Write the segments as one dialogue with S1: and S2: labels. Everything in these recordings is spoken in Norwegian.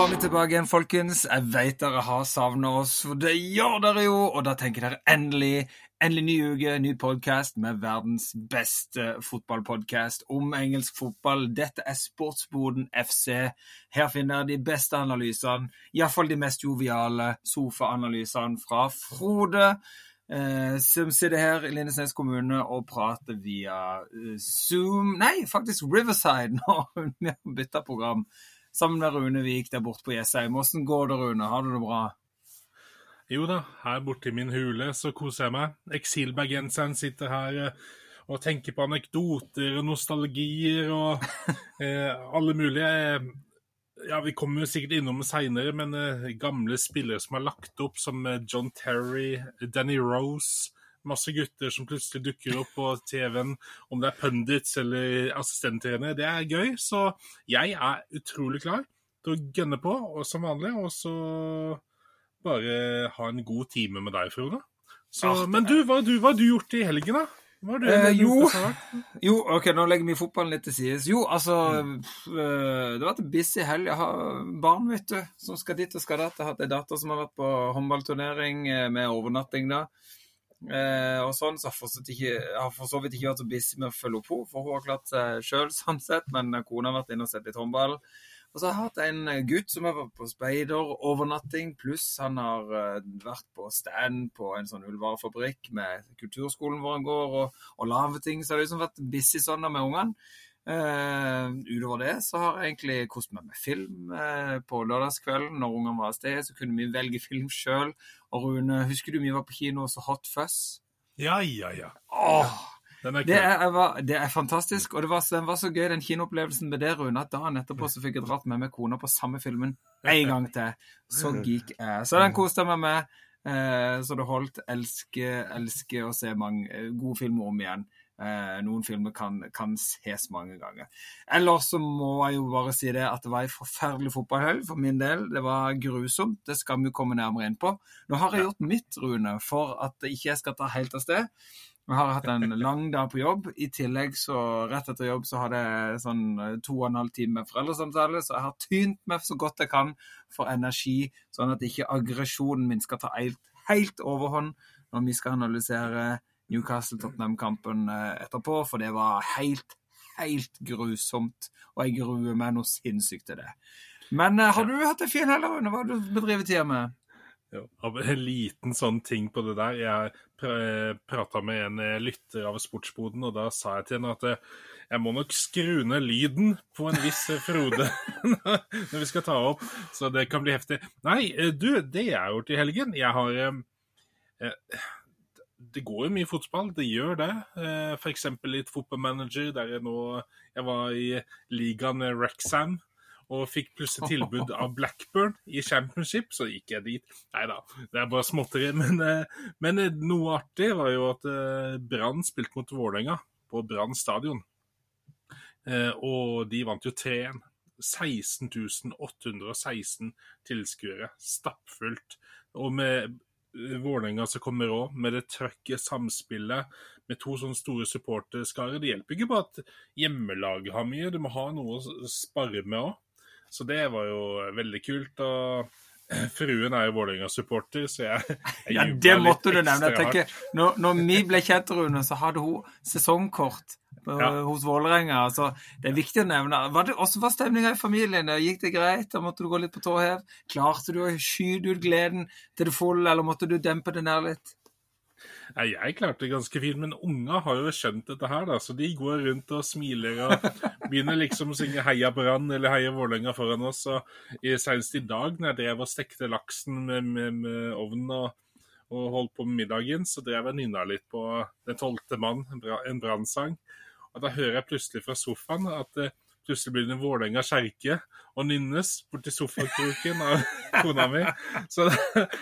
S1: var vi tilbake igjen, folkens. Jeg vet dere har savna oss, for det gjør dere jo. Og da tenker dere endelig, endelig ny uke, ny podkast med verdens beste fotballpodkast om engelsk fotball. Dette er Sportsboden FC. Her finner dere de beste analysene, iallfall de mest joviale sofaanalysene fra Frode. Eh, som sitter her i Lindesnes kommune og prater via eh, Zoom Nei, faktisk Riverside nå. Vi har bytta program sammen med Rune Vik der borte på Jessheim. Åssen går det, Rune? Har du det bra?
S2: Jo da, her borte i min hule så koser jeg meg. Eksilbergenseren sitter her eh, og tenker på anekdoter og nostalgier og eh, alle mulige. Ja, Vi kommer jo sikkert innom seinere, men eh, gamle spillere som har lagt opp, som eh, John Terry, Danny Rose Masse gutter som plutselig dukker opp på TV-en, om det er pundits eller assistenttrener. Det er gøy, så jeg er utrolig klar til å gønne på, og som vanlig. Og så bare ha en god time med deg, Frode. Så, men du, hva du, hva har du gjort i helgen, da? Du,
S1: Eh, jo, jo, OK, nå legger vi fotballen litt til sides. Jo, altså eh, Det har vært en busy helg. Jeg har barn, vet du, som skal dit og skal dat. Jeg har hatt ei datter som har vært på håndballturnering eh, med overnatting da. Eh, og sånn, så jeg har for så vidt ikke vært så busy med å følge opp henne, for hun har klart seg sjøl, sånn sett, men kona har vært inne og sett litt håndball. Og så har jeg hatt en gutt som har vært på speider, overnatting, pluss han har eh, vært på stand på en sånn ullvarefabrikk med kulturskolen hvor han går, og, og lave ting. Så det har liksom vært busy sånn da med ungene. Eh, utover det så har jeg egentlig kost meg med film Uh, på lørdagskvelden. Når ungene var av sted, så kunne vi velge film sjøl. Og Rune, husker du vi var på kino og så Hot Fuzz?
S2: Ja, ja, ja.
S1: Åh,
S2: er
S1: det, er, var, det er fantastisk. Og det var, den var så gøy, den kinoopplevelsen med det, Rune, at dagen etterpå så fikk jeg dratt med meg kona på samme filmen en gang til. Så geek jeg. Så den koste jeg meg med. Uh, så det holdt. Elsker, elsker å se mange gode filmer om igjen. Eh, noen filmer kan, kan ses mange ganger. Ellers så må jeg jo bare si det at det var en forferdelig fotballhelg for min del. Det var grusomt. Det skal vi komme nærmere inn på. Nå har jeg gjort mitt, Rune, for at ikke jeg skal ta helt av sted. Vi har hatt en lang dag på jobb. I tillegg så rett etter jobb så hadde jeg sånn eh, to og en halv time med foreldresamtale, så jeg har tynt meg så godt jeg kan for energi, sånn at ikke aggresjonen min skal ta helt, helt overhånd når vi skal analysere Newcastle-Tottenham-kampen eh, etterpå, for det var helt, helt grusomt, og jeg gruer meg noe sinnssykt til det. Men eh, har du hatt det fint heller, Rune? Hva har du bedrevet tida med?
S2: Ja, en liten sånn ting på det der. Jeg pr prata med en eh, lytter av Sportsboden, og da sa jeg til henne at eh, jeg må nok skru ned lyden på en viss eh, Frode når vi skal ta opp, så det kan bli heftig. Nei, eh, du, det jeg har gjort i helgen Jeg har eh, eh, Det går jo mye fotball, det gjør det. F.eks. for eksempel litt fotballmanager, der jeg nå Jeg var i ligaen Rexham og fikk plutselig tilbud av Blackburn i Championship, så gikk jeg dit. Nei da, det er bare småtteri. Men, eh, men eh, noe artig var jo at eh, Brann spilte mot Vålerenga på Brann stadion. Eh, Og de vant jo 3-1. 16 816 tilskuere. Stappfullt. Og med eh, Vålerenga som kommer òg, med det trøkket, samspillet, med to sånne store supporterskarer. Det hjelper ikke bare at hjemmelaget har mye, du må ha noe å spare med òg. Så det var jo veldig kult. og Fruen er jo Vålerenga-supporter, så jeg, jeg
S1: Ja, det måtte du nevne. Jeg når, når vi ble kjent, Rune, så hadde hun sesongkort
S2: Ja.
S1: hos Vålerenga. Så det er viktig å nevne. Var det, hvordan var stemninga i familien? Gikk det greit? Da måtte du gå litt på tå hev? Klarte du å skyte ut gleden til det fulle, eller måtte du dempe det ned litt?
S2: Nei, jeg klarte det ganske fint, men unga har jo skjønt dette her, da, så de går rundt og smiler og begynner liksom å synge 'Heia Brann' eller 'Heia Vålerenga' foran oss. og i- Senest i dag, når jeg drev og stekte laksen med, med, med ovnen og, og holdt på med middagen, så drev jeg nynna litt på 'Den tolvte mann', en Brann-sang. Og da hører jeg plutselig fra sofaen at eh, plutselig blir det en Vålerenga kjerke og nynnes borti sofakroken av kona mi. Så,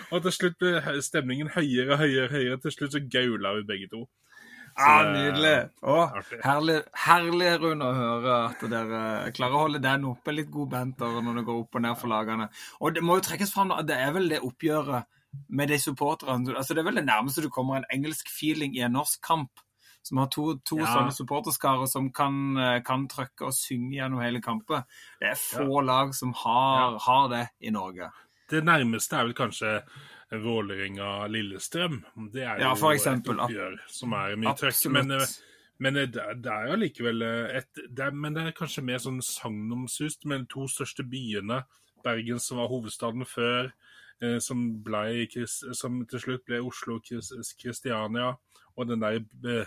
S2: og til slutt blir stemningen høyere og høyere, høyere. Til slutt så gaula vi begge to. Så
S1: Ah, nydelig. Å, herlig, herlig, Rune, å høre at dere klarer å holde den oppe. Litt god banter når det går opp og ned for lagene. Og det må jo trekkes fram at det er vel det oppgjøret med de supporterne. Altså, det er vel det nærmeste du kommer en engelsk feeling i en norsk kamp. Som har to, to
S2: Ja.
S1: sånne supporterskarer som kan, eh, kan trykke og synge gjennom hele kampen. Det er få lag som har, har det i Norge.
S2: Det nærmeste er vel kanskje Vålerenga-Lillestrøm. Det er
S1: Ja,
S2: jo
S1: for eksempel.
S2: et oppgjør som er mye trøkk. Men, eh, men eh, det er- det er allikevel eh, et det er, Men det er kanskje mer sånn sagnomsust med de to største byene. Bergen, som var hovedstaden før, eh, som, ble, som til slutt ble Oslo Kristiania. Og den der eh,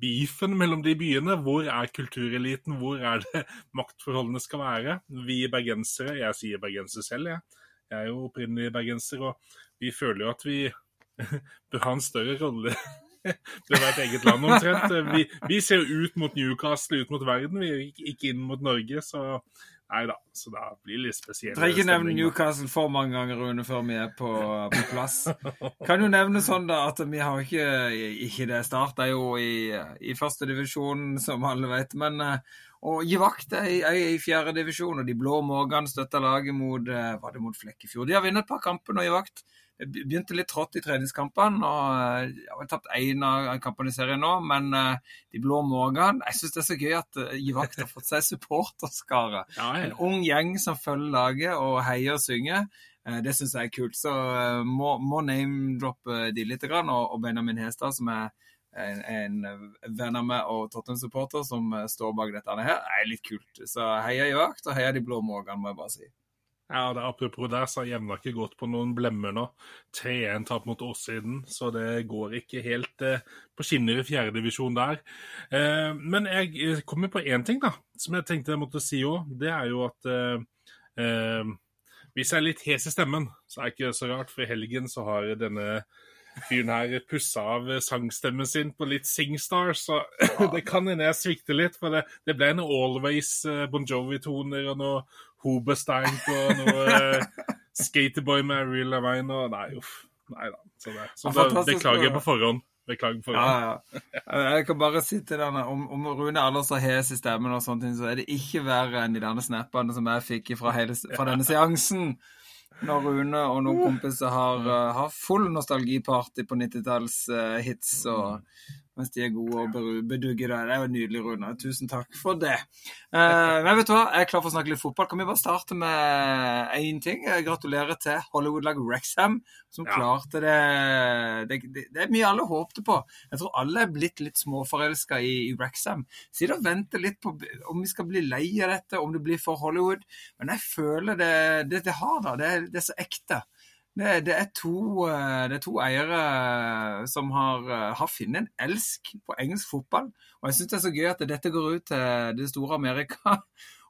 S2: beefen mellom de byene. Hvor er kultureliten? Hvor er det maktforholdene skal være? Vi bergensere, jeg sier bergenser selv, jeg. Jeg er jo opprinnelig bergenser, og vi føler jo at vi bør ha en større rolle. det var et eget land omtrent. Vi, vi ser jo ut mot Newcastle, ut mot verden, vi ikke inn mot Norge, så Nei da. Så da blir det litt spesielt.
S1: Trenger ikke nevne. Newcastle for mange ganger, Rune, før vi er på, på plass. Kan jo nevne sånn da at vi har ikke Ikke det starta jo i, i førstedivisjon, som alle vet, men eh, å gi vakt er i, er i fjerdedivisjon, og de blå mågene støtter laget mot eh, Var det mot Flekkefjord? De har vunnet et par kamper nå i Det begynte litt trått i treningskampene, og eh, jeg har tapt én av kampene i serien nå, men eh, de blå mågene Jeg syns det er så gøy at Givakt har fått seg supporterskare.
S2: Ja,
S1: En ung gjeng som følger laget og heier og synger. Eh, Det syns jeg er kult. Så eh, må, må name-droppe de litt. Og, Benjamin Hestad, som er en, en venn av meg og Tottenham-supporter, som eh, står bak dette her, er litt kult. Så heia Givakt, og heia de blå mågene, må jeg bare si.
S2: Ja, det, apropos der, så har Jevna ikke gått på noen blemmer nå. 3-1-tap mot Åssiden, så det går ikke helt eh, på skinner i fjerdedivisjon der. Eh, men jeg kommer på én ting, da, som jeg tenkte jeg måtte si òg. Det er jo at eh, eh, hvis jeg er litt hes i stemmen, så er det ikke så rart, for i helgen så har denne fyren her pussa av sangstemmen sin på litt Singstar, så det kan hende jeg svikter litt. For det, det ble en Always eh, Bon Jovi-toner og noe Hobestank og noe eh, Skaterboy med Real Lavine og Nei, uff. Nei da. Så, det, så
S1: Ja,
S2: da beklager jeg på forhånd. Beklager på
S1: Ja,
S2: forhånd.
S1: ja. Jeg kan bare si til denne, om, om Rune Anders har hes i stemmen, og sånne ting, så er det ikke verre enn de snappene som jeg fikk fra, hele, fra denne seansen. Når Rune og noen kompiser har, uh, har full nostalgiparty på 90-tallshits uh, og mens de er gode og bedugger det. Det er jo nydelig, Rune. Tusen takk for det. Eh, men vet du hva, jeg er klar for å snakke litt fotball. Kan vi bare starte med én ting? Jeg Gratulerer til Hollywood-laget Wrexham, som
S2: Ja.
S1: klarte det. Det, det. det er mye alle håpte på. Jeg tror alle er blitt litt småforelska i, i Wrexham. Sitter og venter litt på om vi skal bli lei av dette, om det blir for Hollywood. Men jeg føler det, det, det har da. Det, det er så ekte. Det, det, er to, eh, det er to eiere som har, eh, har funnet en elsk på engelsk fotball. Og jeg syns det er så gøy at dette går ut til det store Amerika.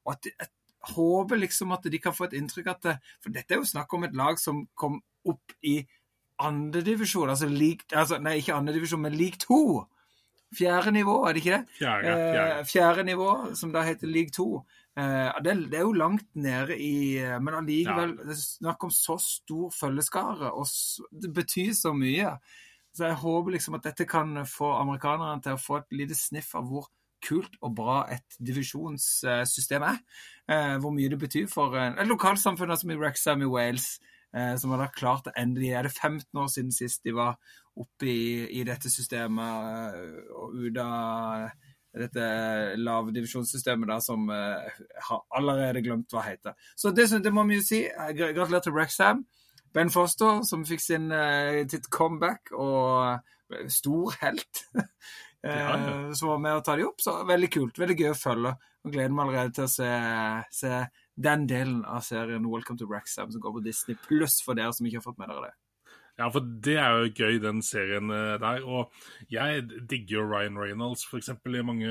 S1: Og at jeg håper liksom at de kan få et inntrykk at det, For dette er jo snakk om et lag som kom opp i andredivisjon, altså, altså Nei, ikke andredivisjon, men league 2. Fjerde nivå, er det ikke det?
S2: Fjerde. fjerde.
S1: Eh, fjerde nivå, som da heter league 2. Eh, det, det er jo langt nede i eh, Men allikevel, det er snakk om så stor følgeskare, og så, det betyr så mye. Så jeg håper liksom at dette kan få amerikanerne til å få et lite sniff av hvor kult og bra et divisjonssystem er. Eh, hvor mye det betyr for lokalsamfunn som i Wrexham i Wales, som har da klart det endelig. Er det 15 år siden sist de var oppe i, i dette systemet og ut av dette lavdivisjonssystemet da, som eh, har allerede glemt hva heter. Så det, det må vi jo si. Eh, Gratulerer til Wrexham. Ben Foster, som fikk sin, eh, sitt comeback og stor helt.
S2: Ja, ja.
S1: Som var med å ta de opp. Så veldig kult. Veldig gøy å følge. Og gleder meg allerede til å se, se den delen av serien Welcome to Wrexham som går på Disney pluss for dere som ikke har fått med dere det.
S2: Ja, for det er jo gøy, den serien eh, der. Og jeg digger jo Ryan Reynolds, eksempel, i mange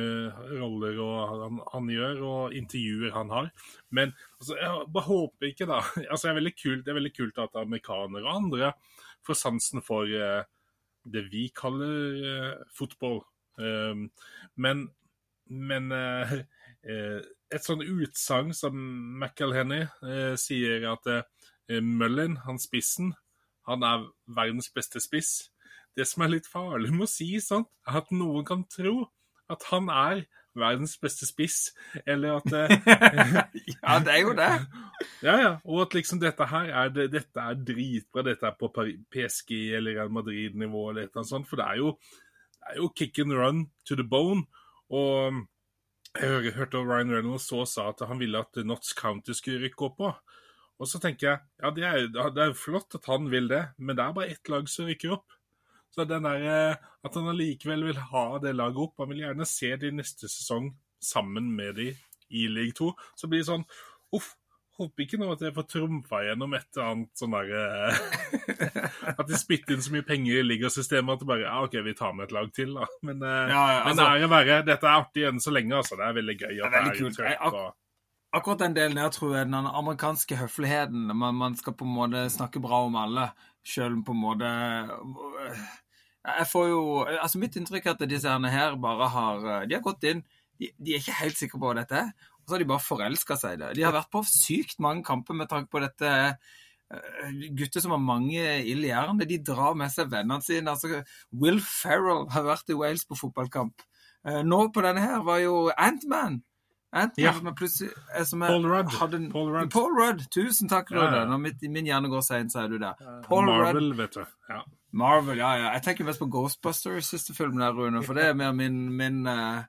S2: roller han, han gjør, og intervjuer han har. Men altså, jeg bare håper ikke, da altså, er kult, det er veldig kult at amerikanere og andre får sansen for eh, det vi kaller eh, fotball. Um, men men eh, eh, et sånn utsagn som McElhenny eh, sier at Mullin, han spissen, han er verdens beste spiss. Det som er litt farlig med å si sånn, er at noen kan tro at han er verdens beste spiss, eller at eh,
S1: Ja, det er jo det.
S2: Ja, ja. Og at liksom dette her er, det, dette er dritbra. Dette er på PSG eller Real Madrid-nivå eller et eller annet sånt. For det er jo er jo kick and run to the bone. Og jeg hørte Ryan Reynolds så sa at han ville at Notts County skulle rykke opp på. Og så tenker jeg ja, det er, det er flott at han vil det, men det er bare ett lag som rykker opp. Så den der, eh, At han allikevel vil ha det laget opp Han vil gjerne se de neste sesong sammen med de i league 2. Så blir det sånn Uff, håper ikke nå at jeg får trumfa gjennom et eller annet sånn derre eh, At de spytter inn så mye penger i ligasystemet at det bare Ja, OK, vi tar med et lag til, da. Men, eh,
S1: Ja, ja,
S2: men
S1: altså-
S2: å være. Dette er artig enn så lenge, altså. Det er veldig gøy.
S1: Det er
S2: at
S1: veldig kult. ak-
S2: og-
S1: Akkurat den delen der tror jeg den amerikanske høfligheten man, man skal på en måte snakke bra om alle, om på en måte Jeg får jo Altså, mitt inntrykk er at disse herne her bare har De har gått inn De, de er ikke helt sikre på hva dette er, og så har de bare forelska seg i det. De har vært på sykt mange kamper med tanke på dette eh, gutter som har mange ild i hjernen. De drar med seg vennene sine. Altså, Will Ferrell har vært i Wales på fotballkamp. Nå på denne her var jo Antman. Antman
S2: Ja.
S1: som eh,
S2: Paul Rudd.
S1: hadde
S2: Paul Rudd.
S1: Paul Rudd. Tusen takk,
S2: ja.
S1: Når mitt, min hjerne går seint, så er du der. Paul
S2: Marvel,
S1: Rudd.
S2: vet du. Ja.
S1: Marvel, ja, ja. Jeg tenker mest på Ghostbusters, siste filmen der, Rune. For det er mer min, min uh,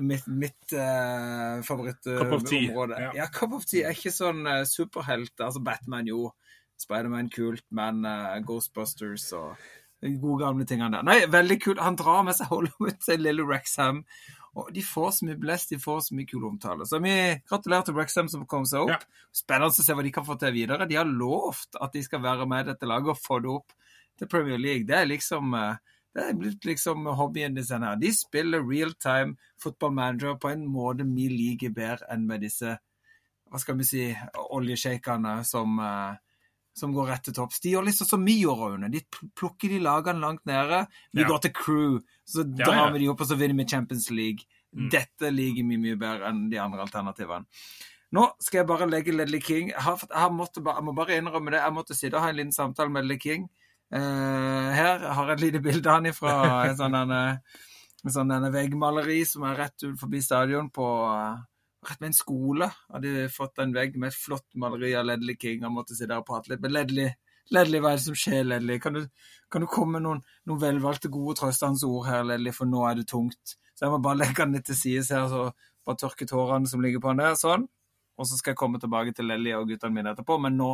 S1: mitt, mitt uh,
S2: tea,
S1: favorittområde.
S2: ja.
S1: ja. Cup of Tea er ikke sånn uh, superhelt. Altså Batman, jo. Spiderman kult, men uh, Ghostbusters og de gode gamle tingene der. Nei, veldig kult. Han drar med seg Hollywood til lille Rexham. Og de får så mye blest, de får så mye kul omtale. Så vi gratulerer til Brexham som kom seg opp.
S2: Ja.
S1: Spennende å se hva de kan få til videre. De har lovt at de skal være med i dette laget og få det opp til Premier League. Det er liksom eh, det er blitt liksom hobbyen deres her. De spiller real time football manager på en måte vi liker bedre enn med disse hva skal vi si, oljesjeikene som, eh, som går rett til topps. De gjør liksom som vi gjorde, Rune. De plukker de lagene langt nede. Vi
S2: Ja.
S1: går til crew, så
S2: Ja,
S1: drar vi de opp, og så vinner vi Champions League.
S2: Mm.
S1: Dette liker vi mye bedre enn de andre alternativene. Nå skal jeg bare legge Ledley King. Jeg, har, jeg, måtte, jeg må bare innrømme det. Jeg måtte sitte og ha en liten samtale med Ledley King. Uh, her har jeg et lite bilde av han fra en sånn, en, en sånn veggmaleri som er rett ut forbi stadion på eh, Rett ved en skole hadde fått en vegg med et flott maleri av Ledley King. Han måtte sitte der og prate litt med Ledley. Ledley, hva er det som skjer, Ledley? Kan du, kan du komme med noen, noen velvalgte, gode trøstende ord her, Ledley, for nå er det tungt. Så jeg må bare legge han litt til side her, så bare tørke tårene som ligger på han der, sånn. Og så skal jeg komme tilbake til Ledley og guttene mine etterpå, men nå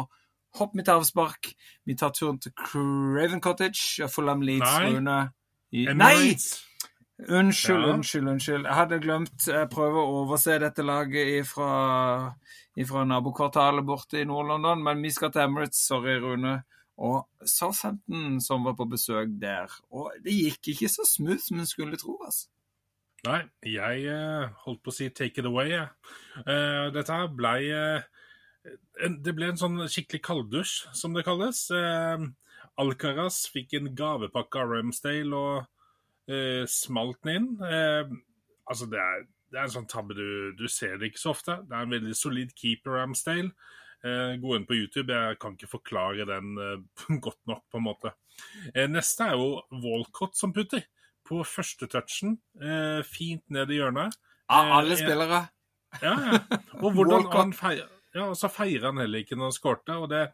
S1: hopper vi til avspark. Vi tar turen til Craven Cottage og Fulham Leeds.
S2: Nei.
S1: Rune. I- Nei! Unnskyld,
S2: Ja.
S1: unnskyld, unnskyld. Jeg hadde glemt Jeg prøver å overse dette laget fra nabokvartalet borte i Nord-London, men vi skal til Emirates. Sorry, Rune. Og Southampton som var på besøk der. Og det gikk ikke så smooth som en skulle tro. altså.
S2: Nei, jeg eh, holdt på å si 'take it away', jeg. Uh, dette her blei uh, Det ble en sånn skikkelig kalddusj, som det kalles. Uh, Alcaraz fikk en gavepakke av Ramsdale og eh, smalt den inn. Eh, altså, det er, det er en sånn tabbe du, du ser det ikke så ofte. Det er en veldig solid keeper, Ramsdale. Eh, gå inn på YouTube. Jeg kan ikke forklare den eh, godt nok, på en måte. Eh, neste er jo Walcott som putter. På første touchen. Fint ned i hjørnet.
S1: Av alle spillere.
S2: Ja, ja. Og hvordan han feirer Ja, og så feirer han heller ikke når han skårte. Og det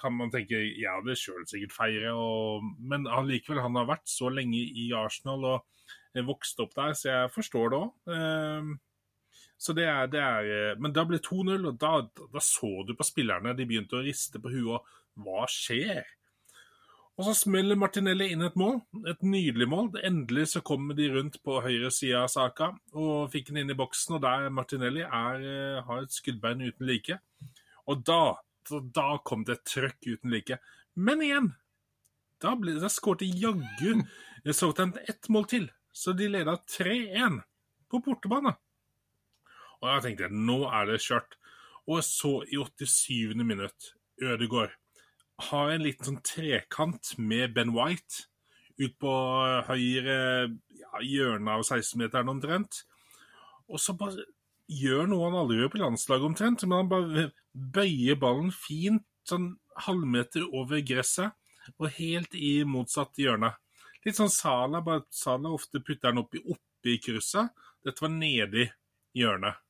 S2: kan man tenke Ja, det sjøl sikkert feire, og, men allikevel, han har vært så lenge i Arsenal og eh, vokst opp der, så jeg forstår det òg. Så det er, det er eh, Men da ble 2-0, og da, da så du på spillerne. De begynte å riste på huet. og Hva skjer? Og så smeller Martinelli inn et mål. Et nydelig mål. Endelig så kommer de rundt på høyre side av saka og fikk den inn i boksen, og der Martinelli er, eh, har et skuddbein uten like. Og da, da, da kom det et trøkk uten like. Men igjen, da, ble, da skårte jaggu Southampton ett mål til. Så de leda 3-1 på bortebane. Og jeg tenkte nå er det kjørt. Og så i 87. minutt, Ødegård har en liten sånn trekant med Ben White ut på høyre ja, hjørne av 16-meteren omtrent. Og så bare gjør noe han aldri gjør på landslaget omtrent. Men han bare bøyer ballen fint sånn halvmeter over gresset og helt i motsatt hjørne. Litt sånn Sala, bare Sala ofte putter den oppi, oppi krysset. Dette var nedi hjørnet.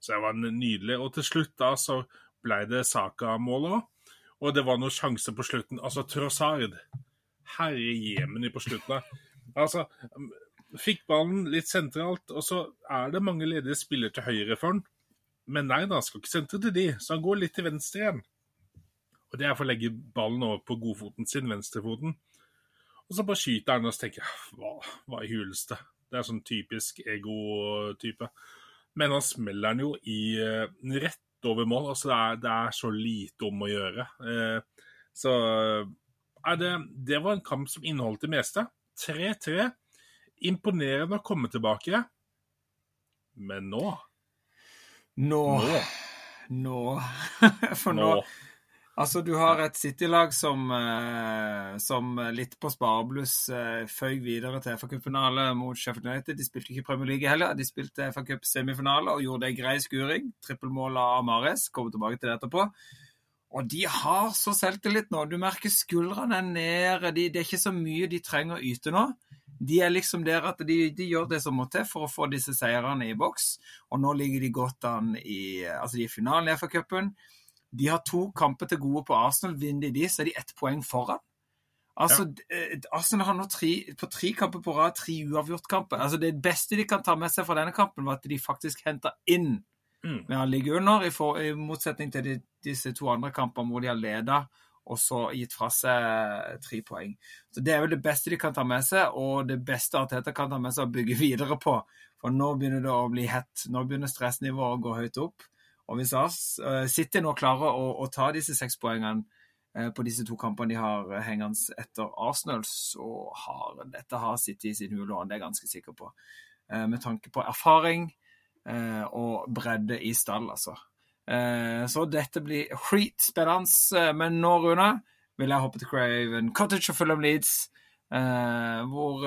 S2: Så det var nydelig. Og til slutt da så ble det Saka-mål òg. Og det var noen sjanser på slutten. Altså, Trossard Herre Jemeni på slutten. Altså, fikk ballen litt sentralt, og så er det mange ledige spillere til høyre for han. Men nei da, skal ikke sentre til de, så han går litt til venstre igjen. Og det er for å legge ballen over på godfoten sin, venstrefoten. Og så bare skyter han, og så tenker jeg hva, hva i huleste? Det er sånn typisk ego-type. Men han smeller den jo i uh, rett over mål. Altså, det er, det er, så lite om å gjøre. Uh, så uh, det, det, var en kamp som inneholdt det meste. 3-3. Imponerende å komme tilbake. Men nå
S1: Nå Nå. nå. For nå, nå Altså, du har et City-lag som, eh, som, litt på sparebluss eh, føyk videre til FA-cupfinale mot Sheffield United. De spilte ikke Premier League heller. De spilte FA-cup semifinale og gjorde ei grei skuring. Trippelmål av Mares. Kommer tilbake til det etterpå. Og de har så selvtillit nå. Du merker skuldrene er nede. De, det er ikke så mye de trenger å yte nå. De er liksom der at de, de, gjør det som må til for å få disse seirene i boks. Og nå ligger de godt an i Altså, de er i finalen i FA-cupen. De har to kamper til gode på Arsenal. Vinner de de, så er de ett poeng foran. Altså, ja. Eh, Arsenal har nå tre, på tre kamper på rad tre uavgjortkamper. Altså, det beste de kan ta med seg fra denne kampen, var at de faktisk henter inn mm. Men han ligger under, i, for, i motsetning til de, disse to andre kampene hvor de har leda og så gitt fra seg tre poeng. Så Det er vel det beste de kan ta med seg, og det beste Arteta kan ta med seg å bygge videre på. For nå begynner det å bli hett. Nå begynner stressnivået å gå høyt opp. Og hvis uh, City nå klarer å, å ta disse seks poengene uh, på disse to kampene de har hengende etter Arsenal, så har dette har City i sin hule, og det er jeg ganske sikker på. med tanke på erfaring og bredde i stall, altså. så dette blir skitspennende. men nå, Rune, vil jeg hoppe til Craven Cottage og Fulham Leeds. Hvor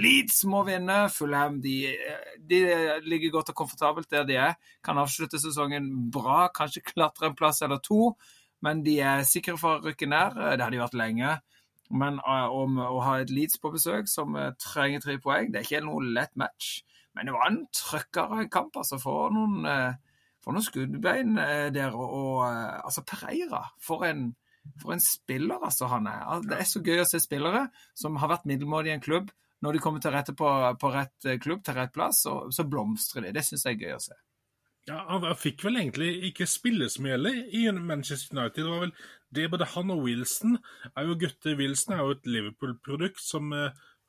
S1: Leeds må vinne. Fulham de, de, ligger godt og komfortabelt der de er. Kan avslutte sesongen bra, kanskje klatre en plass eller to. Men de er sikre for å rykke ned. Eh, det har de vært lenge. Men om å ha et Leeds på besøk som trenger tre poeng, det er ikke noe lett match. Men det var en trøkkere kamp, altså, for noen, for noen skuddbein der. Og, og altså, Pereira, for en for en spiller altså han er. Det er så gøy å se spillere som har vært middelmådige i en klubb. Når de kommer til rette på, på rett eh, klubb, til rett plass, så, så blomstrer de. Det syns jeg er gøy å se.
S2: Ja, Han fikk vel egentlig ikke spille så mye heller i Manchester United. Det var vel det både han og Wilson er jo gutter. Wilson er jo et Liverpool-produkt som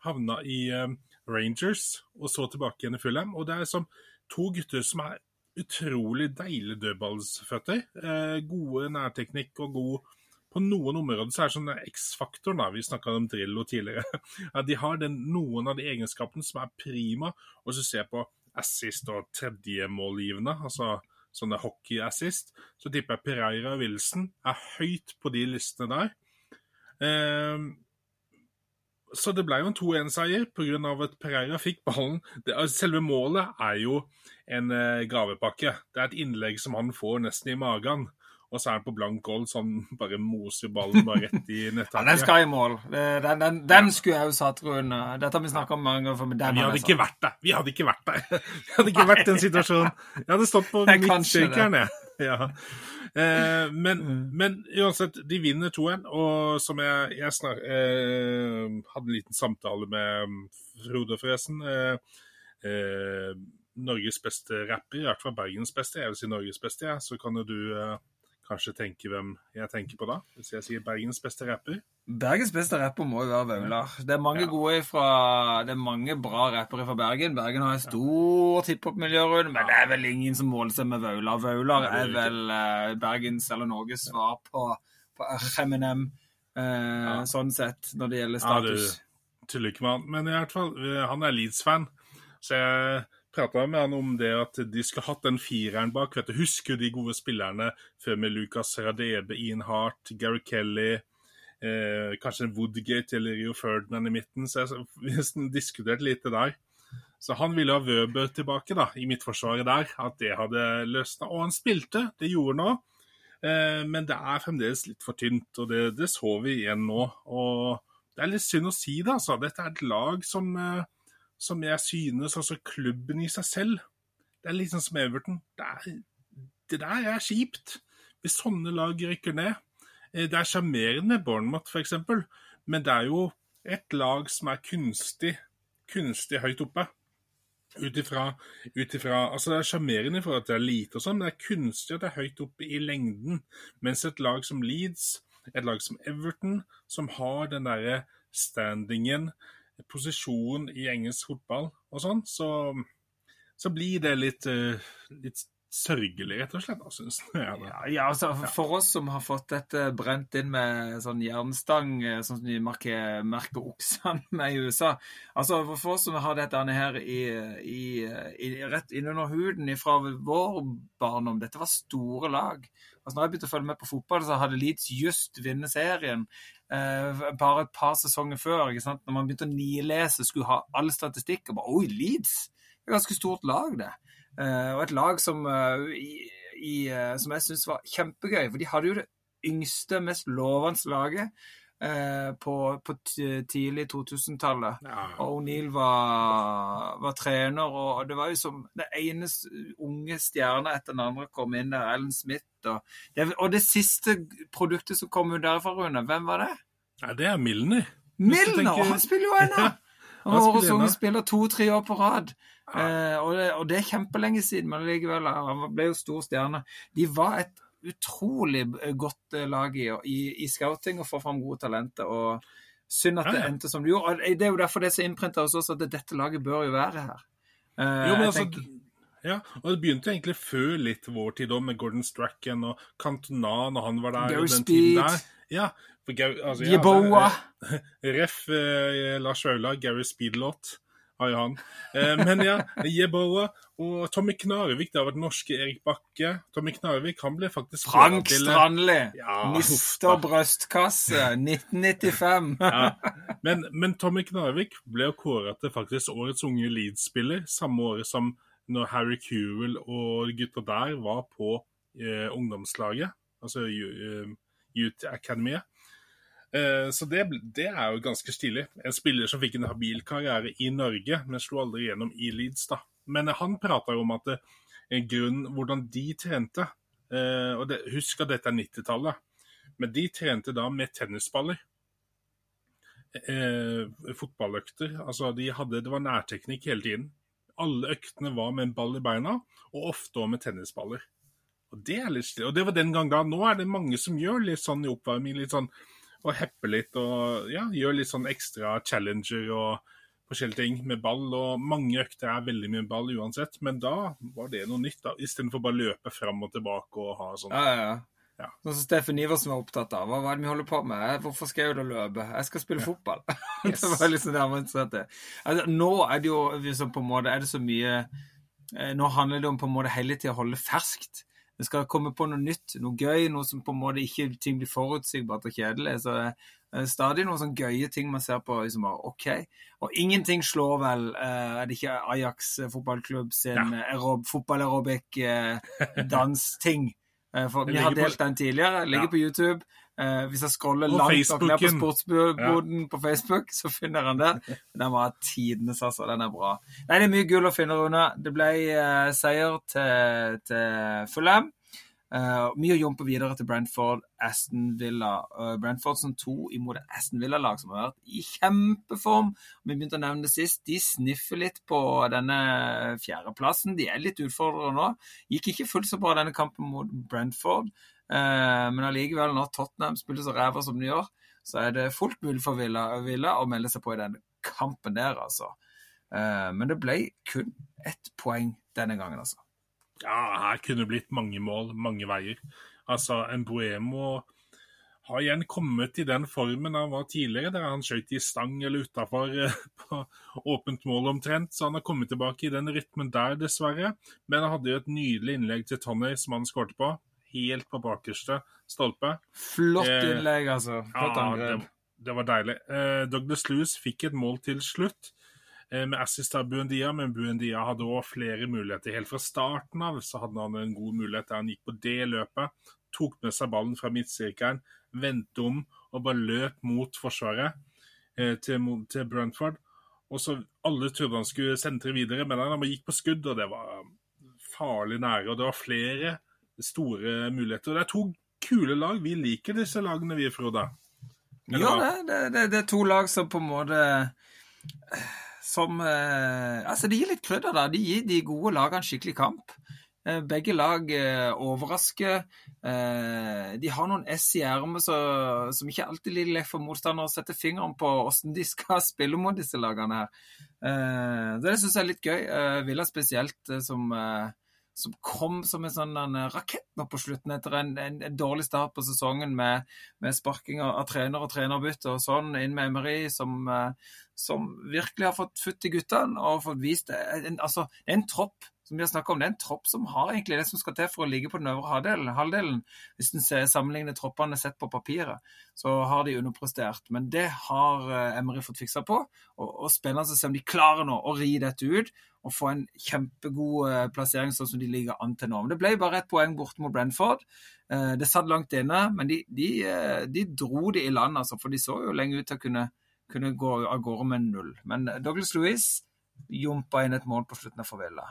S2: havna i Rangers og så tilbake igjen i Fulham. Og det er som to gutter som er utrolig deilige dødballsføtter. Eh, gode nærteknikk og god på noen områder så er det sånn X-faktoren, vi snakka om Drillo tidligere, at de har den, noen av de egenskapene som er prima. Og så ser på assist og tredjemålgivende, altså sånne hockey-assist, så tipper jeg Pereira og Wilson er høyt på de listene der. Eh, så det ble jo en 2-1-seier pga. at Pereira fikk ballen. Det, selve målet er jo en eh, gavepakke. Det er et innlegg som han får nesten i magen. Og så er han på blank gold, så han bare moser ballen bare rett i nettaket.
S1: den skal i mål. Den, den, den skulle jeg jo satt, Rune. Dette har vi snakka om mange ganger. Men
S2: vi hadde ikke vært der. Vi hadde ikke vært der. Vi hadde ikke vært i den situasjonen. Jeg hadde stått på midtstykeren, jeg. Ja. Eh, men, mm. men, uansett, de vinner 2-1. Og som jeg, jeg snar, eh, hadde en liten samtale med Frode, forresten. Eh, eh, Norges beste rapper, i hvert fall Bergens beste. Jeg vil si Norges beste, ja. så kan jo du eh, kanskje tenke hvem jeg tenker på da, hvis jeg sier Bergens beste rapper?
S1: Bergens beste rapper må jo være Vaular. Det er mange ja. gode fra, det er mange bra rappere fra Bergen. Bergen har et stort hiphop-miljø rundt, men det er vel ingen som måler seg med Vaular. Vaular er vel uh, Bergens eller Norges svar på, på RMNM, uh, eh, ja. sånn sett, når det gjelder status.
S2: Ja, du tuller ikke med han. Men i hvert fall, eh, han er Leeds-fan, så jeg prata med han om det at de skulle hatt den fireren bak. vet du, Husker de gode spillerne før med Lucas Radebe, Ian Hart, Gary Kelly, eh, kanskje Woodgate eller Rio Ferdinand i midten. Så jeg diskuterte litt der. Så han ville ha Wøber tilbake da, i midtforsvaret der, at det hadde løsna. Og han spilte, det gjorde han òg. Eh, men det er fremdeles litt for tynt, og det, det så vi igjen nå. Og det er litt synd å si det, altså. Dette er et lag som eh, som jeg synes altså klubben i seg selv Det er litt sånn som Everton. Det, er, det der er kjipt. Hvis sånne lag rykker ned. Eh, det er sjarmerende med Bournemouth, f.eks., men det er jo et lag som er kunstig, kunstig høyt oppe. Ut ifra, Altså, det er sjarmerende for at det er lite og sånn, men det er kunstig at det er høyt oppe i lengden. Mens et lag som Leeds, et lag som Everton, som har den derre standingen, posisjonen i engelsk fotball og sånn, så, så blir det litt, uh, litt sørgelig, rett og slett. syns jeg.
S1: Ja, ja, altså, for oss som har fått dette brent inn med sånn jernstang, eh, sånn som de merker, merker oksene med i USA altså For oss som har dette her i, i, i, rett innunder huden fra vår barndom Dette var store lag. Altså, når jeg begynte å følge med på fotball, så hadde Leeds just vunnet serien eh, bare et par sesonger før. ikke sant? Når man begynte å nilese, skulle ha all statistikk og bare Oi, Leeds! Det er et ganske stort lag, det. Eh, og et lag som, eh, i, i, eh, som jeg syns var kjempegøy. For de hadde jo det yngste, mest lovende laget. Eh, på, på tidlig 2000-tallet. Ja. Og O'Neill var, var, trener, og det var jo som det ene unge stjerna etter den andre kom inn der. Ellen Smith. Og det, og det siste produktet som kom ut derfra, Rune, hvem var det?
S2: Ja, det er Milner.
S1: Milner! Tenker... Han spiller jo ennå! Han var årets unge spiller to-tre år på rad. Eh, og, det, og, det, er kjempelenge siden, men likevel, han ble jo stor stjerne. De var et utrolig godt eh, lag i, i, i scouting og få fram gode talenter. og Synd at det endte som det gjorde. og Det er jo derfor det så innprinta hos oss at dette laget bør jo være her.
S2: Uh, jo, men altså, tenker... Ja, og det begynte egentlig før litt vår tid òg, med Gordon Strachan og Cantona når han var der.
S1: Gary Speed.
S2: Ja, for, altså,
S1: ja, Jeboa.
S2: Ref. Eh, Lars Aula, Gary Speed-låt har jo han. Eh, men ja, Jeboa og Tommy Knarvik, det har vært norske Erik Bakke. Tommy Knarvik han ble faktisk
S1: Frank Strandli! Ja, Mister brøstkasse, 1995. ja.
S2: men, men, Tommy Knarvik ble kåra til faktisk årets unge Leeds-spiller, samme året som når Harry Kewell og gutta der var på eh, ungdomslaget, altså uh, Youth Academy. Eh, så det, det, er jo ganske stilig. En spiller som fikk en habil karriere i Norge, men slo aldri gjennom i Leeds. da. Men han prata jo om at det, en grunn hvordan de trente eh, og det, Husk at dette er 90-tallet, men de trente da med tennisballer. Eh, fotballøkter. Altså, de hadde, det var nærteknikk hele tiden. Alle øktene var med en ball i beina, og ofte òg med tennisballer. Og det er litt stilig. Og det var den gang da. Nå er det mange som gjør litt sånn i oppvarming. litt sånn og heppe litt og ja, gjør litt sånn ekstra challenger og forskjellige ting med ball. Og mange økter er veldig mye ball uansett, men da var det noe nytt. da, Istedenfor bare løpe fram og tilbake og ha sånn.
S1: Ja, ja, ja. Sånn som Steffen Iversen var opptatt av. Hva, er det vi holder på med? Hvorfor skal jeg jo da løpe? Jeg skal spille ja. fotball. Yes. det var liksom der man satt det. Altså, nå er det jo liksom på en måte, er det så mye eh, Nå handler det om på en måte hele tida å holde ferskt. Det skal komme på noe nytt, noe gøy, noe som på en måte ikke ting blir forutsigbart og kjedelig. Så det er stadig noen sånne gøye ting man ser på. liksom bare, OK. Og ingenting slår vel uh, Er det ikke Ajax fotballklubb sin ja. aerob, fotball-aerobic-dansting? Vi har delt den tidligere. Ligger ja. på YouTube. Uh, hvis jeg scroller langt nok ned på sportsboden ja. på Facebook, så finner han det. Den var tidenes, altså. Den er bra. Nei, det er mye gull å finne, Rune. Det ble uh, seier til, til Fulham. Uh, mye å jumpe videre til Brentford, Aston Villa. Uh, Brentford som to imot Aston Villa-lag som har vært i kjempeform. Vi begynte å nevne det sist. De sniffer litt på denne fjerdeplassen. De er litt utfordrere nå. Gikk ikke fullt så bra denne kampen mot Brentford. Eh, men allikevel, når Tottenham spiller så ræva som de gjør, så er det fullt mulig for Villa, Villa å melde seg på i den kampen der, altså. Eh, men det ble kun ett poeng denne gangen, altså.
S2: Ja, her kunne det blitt mange mål, mange veier. Altså, en Boemo har igjen kommet i den formen han var tidligere, der han skøyt i stang eller utafor eh, på åpent mål omtrent. Så han har kommet tilbake i den rytmen der, dessverre. Men han hadde jo et nydelig innlegg til Tonney som han skårte på helt på bakerste stolpe.
S1: Flott eh, innlegg, altså. Flott
S2: ja. Det, det, var deilig. Eh, Douglas Lewis fikk et mål til slutt eh, med assist av Buendia, men Buendia hadde òg flere muligheter. Helt fra starten av så hadde han en god mulighet der han gikk på det løpet. Tok med seg ballen fra midtsirkelen, vendte om og bare løp mot forsvaret eh, til, til Brentford. Og så Alle trodde han skulle sentre videre, men han gikk på skudd, og det var farlig nære. Og det var flere store muligheter. Det er to kule lag. Vi liker disse lagene, vi, Frode.
S1: Ja, det, det, det, er to lag som på en måte Som eh, Altså, de gir litt krydder, da. De gir de gode lagene skikkelig kamp. Eh, begge lag eh, overrasker. Eh, de har noen S i ermet som ikke alltid er lett for motstandere å sette fingeren på hvordan de skal spille mot disse lagene her. Eh, det syns jeg er litt gøy. Villa spesielt, som, som kom som en sånn en rakett nå på slutten etter en, en, en dårlig start på sesongen med, med sparking av, trener og trenerbytte og sånn, inn med Emery, som, eh, som virkelig har fått futt i guttene og fått vist det. En, altså, en tropp som vi har snakket om, det er en tropp som har egentlig det som skal til for å ligge på den øvre halvdelen. halvdelen. Hvis en sammenligner troppene sett på papiret, så har de underprestert. Men det har eh, Emery fått fiksa på, og, og spennende å se om de klarer nå å ri dette ut og få en kjempegod eh, plassering sånn som de ligger an til nå. Men det ble bare ett poeng borte mot Brentford. Eh, Det satt langt inne, men de, de, eh, de dro det i land, altså, for de så jo lenge ut til å kunne, kunne gå av gårde med null. Men Douglas Louis jumpa inn et mål på slutten av Favilla.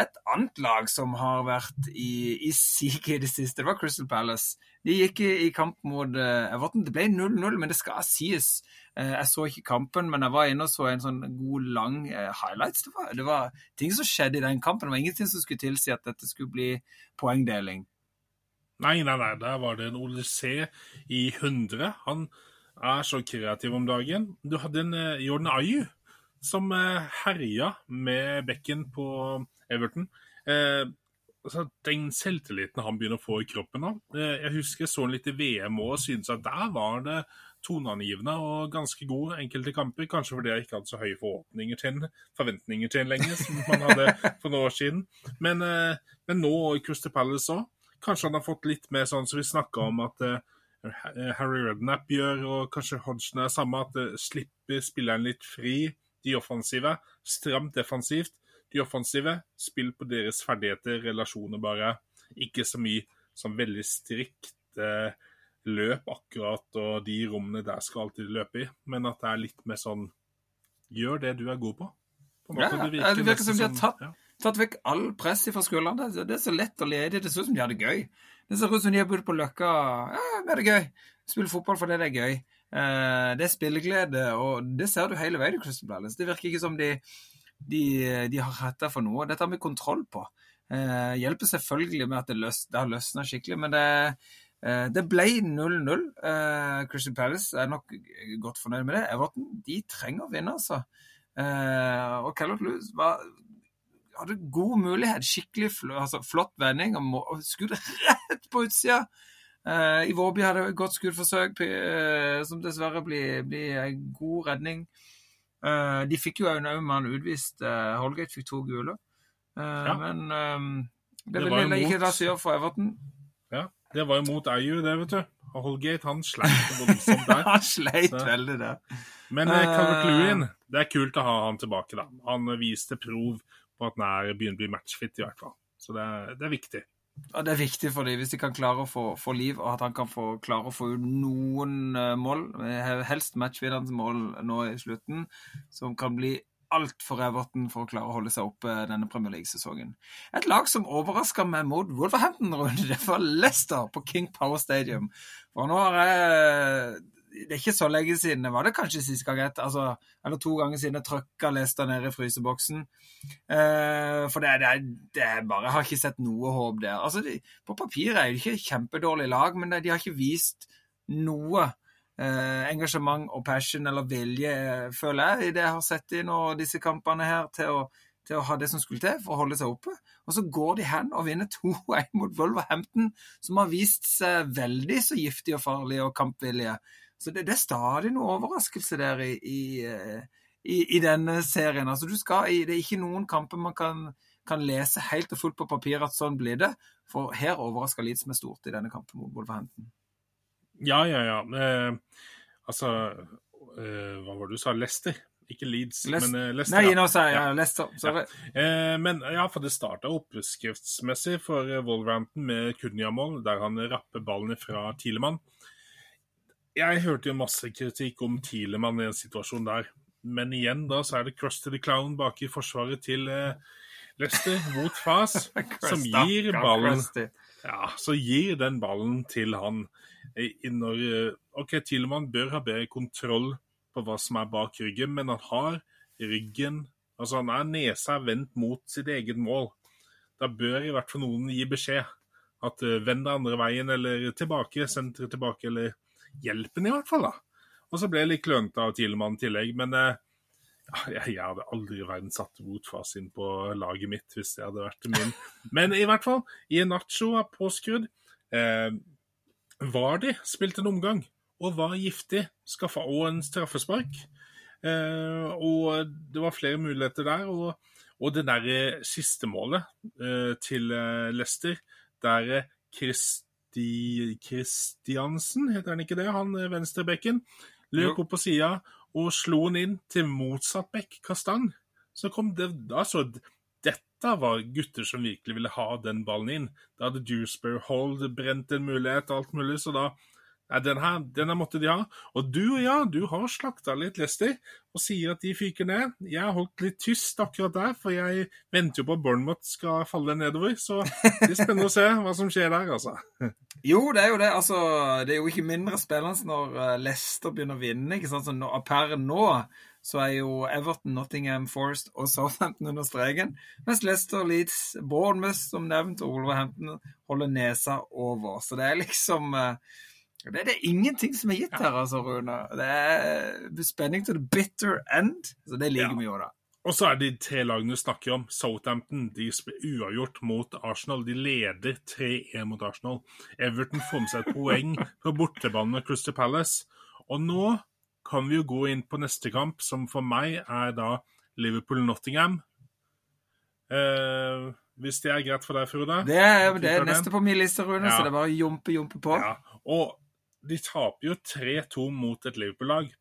S1: Et annet lag som har vært i, i siget i det siste, det var Crystal Palace. De gikk i, i kamp mot eh, Everton. Det ble 0-0, men det skal sies. Eh, jeg så ikke kampen, men jeg var inne og så en sånn god, lang eh, highlights. Det var, det var ting som skjedde i den kampen. Det var ingenting som skulle tilsi at dette skulle bli poengdeling.
S2: Nei, nei, nei, der var det en Odyssé i 100. Han er så kreativ om dagen. Du hadde en Jordan Ayu som eh, herja med bekken på Everton. Altså, den selvtilliten han begynner å få i kroppen nå eh, Jeg husker jeg så han litt i VM og syntes at der var det toneangivende og ganske god enkelte kamper. Kanskje fordi jeg ikke hadde så høye forhåpninger til en, forventninger til en lenger, som man hadde for noen år siden. Men, men nå i Crystal Palace òg. Kanskje han har fått litt mer sånn som vi snakka om at Harry Redknapp gjør, og kanskje Hodgson er samme, at slipper spilleren litt fri. De offensive, stramt defensivt. De offensive, spill på deres ferdigheter, relasjoner bare. Ikke så mye sånn veldig strikt eh, løp akkurat, og de rommene der skal alltid løpe i. Men at det er litt mer sånn Gjør det du er god på. på
S1: Ja,
S2: det
S1: virker, det virker som de har tatt-
S2: ja.
S1: tatt vekk all press fra skolen. Det, det er så lett og ledig. Det ser ut som de har det gøy. Det ser ut som de har bodd på Løkka. Ja, det er gøy. Spille fotball fordi det er gøy. Eh, det er spilleglede, og det ser du hele veien i Crystal Palace. Det virker ikke som de, de, de har retta for noe. Dette har vi kontroll på. Eh, hjelper selvfølgelig med at det, løs, det har løsna skikkelig, men det, eh, det ble 0-0. Eh, Crystal Palace er nok godt fornøyd med det. Everton de trenger å vinne, altså. Eh, og Callot Lewis hadde god mulighet. Skikkelig fl altså, flott vending og, og skudd rett på utsida. Uh, Våby hadde et godt skuddforsøk, uh, som dessverre blir, blir en god redning. Uh, de fikk jo en mann utvist. Holgate fikk to gule.
S2: Ja.
S1: Men um, det,
S2: Det
S1: vil
S2: var jo
S1: jeg ikke det som gjør for Everton.
S2: Ja, det var jo mot Ayu, det, vet du. Og Holgate han sleit voldsomt der.
S1: Han sleit
S2: Så-
S1: veldig der.
S2: Men eh, Calvert
S1: Eh.
S2: Lewin, det er kult å ha han tilbake, da. Han viste prov på at han er begynner å bli matchfit, i hvert fall. Så det er, det er viktig.
S1: Og det er viktig for dem hvis de kan klare å få, få liv, og at han kan få, klare å få noen eh, mål, eh, helst matchvinnende mål nå i slutten, som kan bli alt for Everton for å klare å holde seg oppe denne Premier League-sesongen. Et lag som overraska meg mot Wolverhampton-runde, det var Leicester på King Power Stadium. For nå har jeg Det er ikke så lenge siden, det var det kanskje sist gang, altså, eller to ganger siden jeg trøkka Lester ned i fryseboksen. Uh, for det, det, det er bare Jeg har ikke sett noe håp der. Altså, de, På papiret er de ikke kjempedårlig lag, men de har ikke vist noe uh, engasjement og passion eller vilje, eh, føler jeg, i det jeg har sett i nå, disse kampene her, til å, til å ha det som skulle til for å holde seg oppe. Og så går de hen og vinner 2-1 mot Wolverhampton, som har vist seg veldig så giftige og farlige og kampvillige. Så det, det er stadig noe overraskelse der i, i, eh, i, i denne serien. Altså, du skal, det er ikke noen kamper man kan, kan lese helt og fullt på papir at sånn blir det. For her overrasker Leeds meg stort i denne kampen mot Wolverhampton.
S2: Ja, ja, ja. Eh, altså eh, Hva var det du sa? Leicester? Ikke Leeds,
S1: Les-
S2: men eh, Leicester.
S1: Nei,
S2: ja.
S1: nå sa jeg
S2: Ja.
S1: ja. Leicester. Sorry.
S2: Eh, men ja, for det starta oppskriftsmessig for eh, Wolverhampton med Kunja-mål, der han rapper ballen fra Tielemann. Jeg hørte jo masse kritikk om Tilemann i en situasjon der, men igjen da så er det Krusty the Clown bak i forsvaret til eh, Lester mot Fas, som gir ballen Ja, så gir den ballen til han. Når, OK, Tilemann bør ha bedre kontroll på hva som er bak ryggen, men han har ryggen Altså, han er nesa vendt mot sitt eget mål. Da bør i hvert fall noen gi beskjed. At uh, vend deg andre veien, eller tilbake, senteret tilbake, eller hjelpen i hvert fall, da. Og så ble jeg litt klønete av Tilemann i tillegg, men uh, jeg, jeg hadde aldri i verden satt Rotfas inn på laget mitt hvis det hadde vært min. Men i hvert fall, i Nacho er påskrudd. Eh, Vardi spilte en omgang og var giftig. Skaffa òg en straffespark. Eh, og det var flere muligheter der. Og, og det der siste målet eh, til Lester, Leicester, der Kristi, Kristiansen, heter han ikke det, han venstrebekken, løp opp på sida og slo han inn til motsatt bekk, Kastang. Så kom det Altså, dette var gutter som virkelig ville ha den ballen inn. Da hadde Dewsbury Hold brent en mulighet og alt mulig, så da ja, den her, denne måtte de ha. Og du og ja, du har slakta litt Leicester og sier at de fyker ned. Jeg har holdt litt tyst akkurat der, for jeg venter jo på at Bournemouth skal falle nedover. Så det er spennende å se hva som skjer der, altså.
S1: Jo, det er jo det. Altså, det er jo ikke mindre spennende når eh, Leicester begynner å vinne. ikke sant? Så nå, per nå så er jo Everton, Nottingham Forest og Southampton under streken. Mens Leicester, Leeds, Bournemouth, som nevnt, og Wolverhampton holder nesa over. Så det er liksom uh, det er det ingenting som er gitt her, altså, Rune. Det er spenning til the bitter end. Så det liker vi jo, da.
S2: Og så er det de tre lagene du snakker om. Southampton de uavgjort mot Arsenal. De leder 3-1 mot Arsenal. Everton får med seg et poeng på bortebane med Crystal Palace. Og nå kan vi jo gå inn på neste kamp, som for meg er da Liverpool-Nottingham. Eh, hvis det er greit for deg, Frode?
S1: Det er, det er neste på min liste, Rune, ja. så det er bare å jumpe, jumpe på. Ja.
S2: Og de taper jo 3-2 mot et Liverpool-lag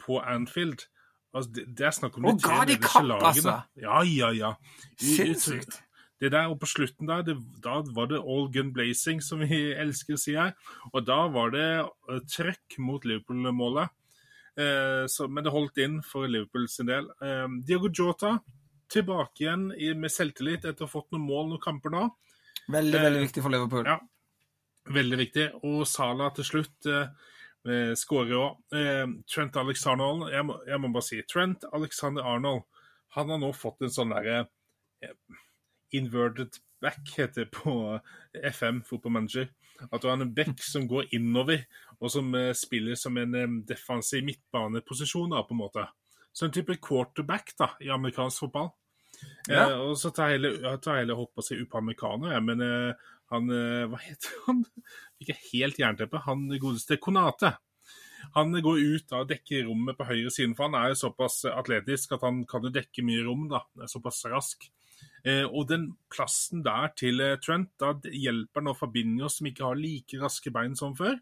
S2: på Anfield. Altså, det, det, er snakk om
S1: de tre nederste lagene. Altså.
S2: Ja, ja, ja.
S1: Sinnssykt.
S2: Det der, og på slutten der, det, da var det all gun blazing, som vi elsker å si her. Og da var det uh, trøkk mot Liverpool-målet. Uh, men det holdt inn for Liverpool sin del. Uh, Diago Jota tilbake igjen i, med selvtillit etter å ha fått noen mål noen kamper nå.
S1: Veldig, veldig viktig for Liverpool.
S2: Ja, Veldig viktig. Og Sala til slutt eh, skårer òg. Eh, Trent Alexander Arnold jeg må, jeg må, bare si Trent Alexander Arnold han har nå fått en sånn derre eh, Inverted back, heter det på FM, fotballmanager. At du har en back som går innover, og som eh, spiller som en eh, defensiv midtbaneposisjon, da, på en måte. Så en type quarterback da, i amerikansk fotball. Ja. Eh, og så tar jeg heller hopp og sier upamecano, jeg, men eh, han eh, Hva heter han? Ikke helt jernteppe. Han godeste Konate. Han går ut og dekker rommet på høyre siden, for han er jo såpass atletisk at han kan jo dekke mye rom. da, er Såpass rask. Eh, og den plassen der til eh, Trent, da hjelper nå Fabinho, som ikke har like raske bein som før.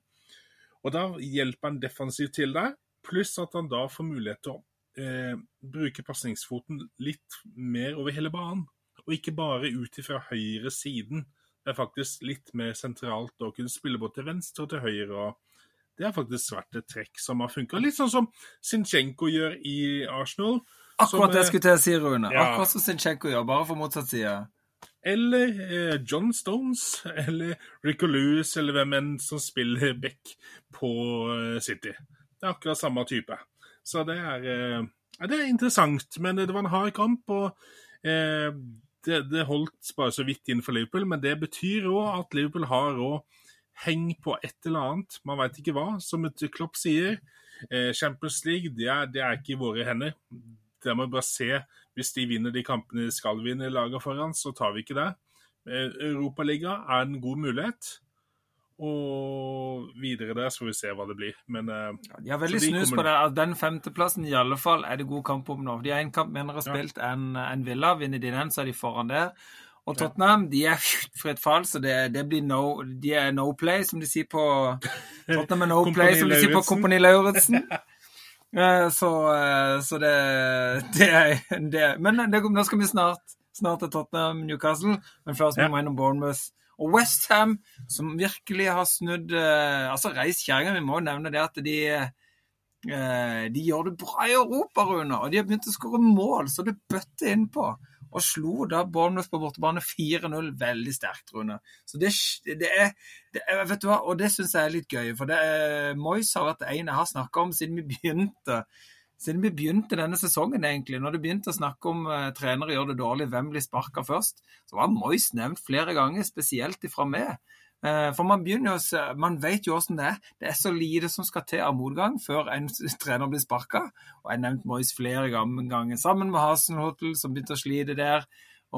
S2: Og da hjelper han defensivt til der, pluss at han da får mulighet til å eh, bruke pasningsfoten litt mer over hele banen. Og ikke bare ut ifra høyre siden Det er faktisk litt mer sentralt å kunne spille både til venstre og til høyre. og Det har faktisk vært et trekk som har funka. Litt sånn som Sinchenko gjør i Arsenal.
S1: Akkurat det jeg skulle til å si, Rune. Ja. Akkurat som Sinchenko gjør, bare for motsatt side.
S2: Eller eh, John Stones, eller Rico Lewis, eller hvem enn som spiller back på eh, City. Det er akkurat samme type. Så det er, ja, det er interessant. Men det var en hard kamp. og eh, det, det, holdt bare så vidt inn for Liverpool, men det betyr òg at Liverpool har òg heng på et eller annet. Man veit ikke hva. Som Klopp sier, eh, Champions League det er, det er, ikke i våre hender. Det må vi bare se. Hvis de vinner de kampene de skal vinne laget foran, så tar vi ikke det. Eh, Europaliga er en god mulighet. Og videre der så får vi se hva det blir. Men uh,
S1: ja, De har veldig de snus kommer... på det. at Den femteplassen i alle fall er det god kamp om nå. De har én kamp mindre spilt ja. enn en Villa. Vinner de den, så er de foran der. Og Tottenham de er fritt fall, så det, det, blir no, de er no play, som de sier på Tottenham er no play, som de sier på Kompani Lauritzen. Eh, så, eh, så det, det, er det. Men det, nå skal vi snart, snart til Tottenham Newcastle. Men først må vi innom Bournemouth og Westham, som virkelig har snudd eh, Altså, reis kjerringa, vi må jo nevne det at de eh, de gjør det bra i Europa, Rune. Og de har begynt å skåre mål, så det bøtter innpå. og slo da Bournemouth på bortebane 4-0 veldig sterkt, Rune. Så det, det, er, det Vet du hva, og det syns jeg er litt gøy, for det er, Moyes har vært en jeg har snakka om siden vi begynte. Siden vi begynte denne sesongen, egentlig, når du begynte å snakke om uh, trenere gjør det dårlig, hvem blir sparka først, så var Moyes nevnt flere ganger, spesielt ifra meg. Uh, for man begynner å se, man vet jo åssen det er. Det er så lite som skal til av motgang før en trener blir sparka. Og jeg nevnte Moyes flere ganger, sammen med Hasenhotel, som begynte å slite der.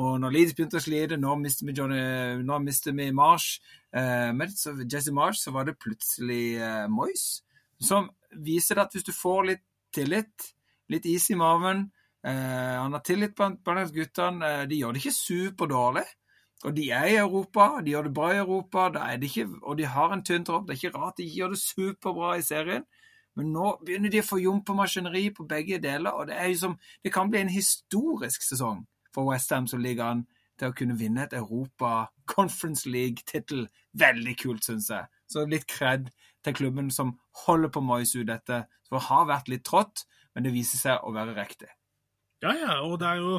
S1: Og når Leeds begynte å slite, nå mister vi, Johnny, nå mister vi Marsh. Uh, med Jesse Marsh så var det plutselig uh, Moyes. Som viser at hvis du får litt tillit, litt is i maven Han har tillit blant, blant guttene. de gjør det ikke superdårlig. Og de er i Europa, de gjør det bra i Europa, ikke, og de har en tynn tropp. Det er ikke rart de gjør det superbra i serien. Men nå begynner de å få jump på maskineri på begge deler, og det, som, det kan bli en historisk sesong for Westham som ligger an til å kunne vinne et Europa Conference League-tittel. Veldig kult, syns jeg. Så litt kred til klubben som holder på Moyes ut dette. For det har vært litt trått, men det viser seg å være riktig.
S2: Ja, ja, og det er jo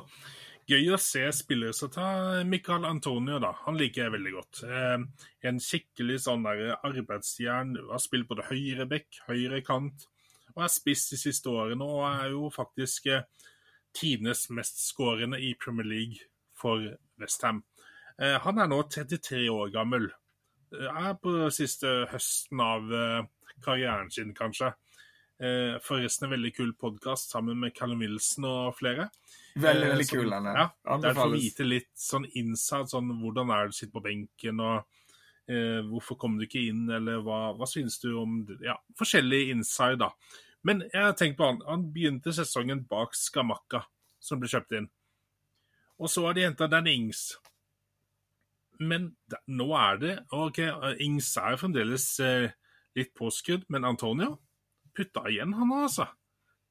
S2: gøy å se spillere som tar Michael Antonio, da. Han liker jeg veldig godt. Eh, en skikkelig sånn der arbeidsjern. Har spilt både høyre bekk, høyre kant, og er spiss de siste årene. Og er jo faktisk eh, tidenes mestskårende i Premier League for Westham. Eh, han er nå 33 år gammel. Eh, er på siste høsten av eh, karrieren sin, kanskje. Eh, forresten en veldig kul podkast sammen med Callum Wilson og flere.
S1: Veldig, veldig kul, den
S2: Ja, der får vite litt sånn innsatt, sånn hvordan er det å sitte på benken, og eh, hvorfor kom du ikke inn, eller hva, hva synes du om Ja, forskjellig inside, da. Men jeg har tenkt på han. Han begynte sesongen bak Skamakka, som ble kjøpt inn. Og så har de henta Dan Ings. Men nå er det OK, Ings er fremdeles eh, litt påskudd, men Antonio putta igjen, han altså.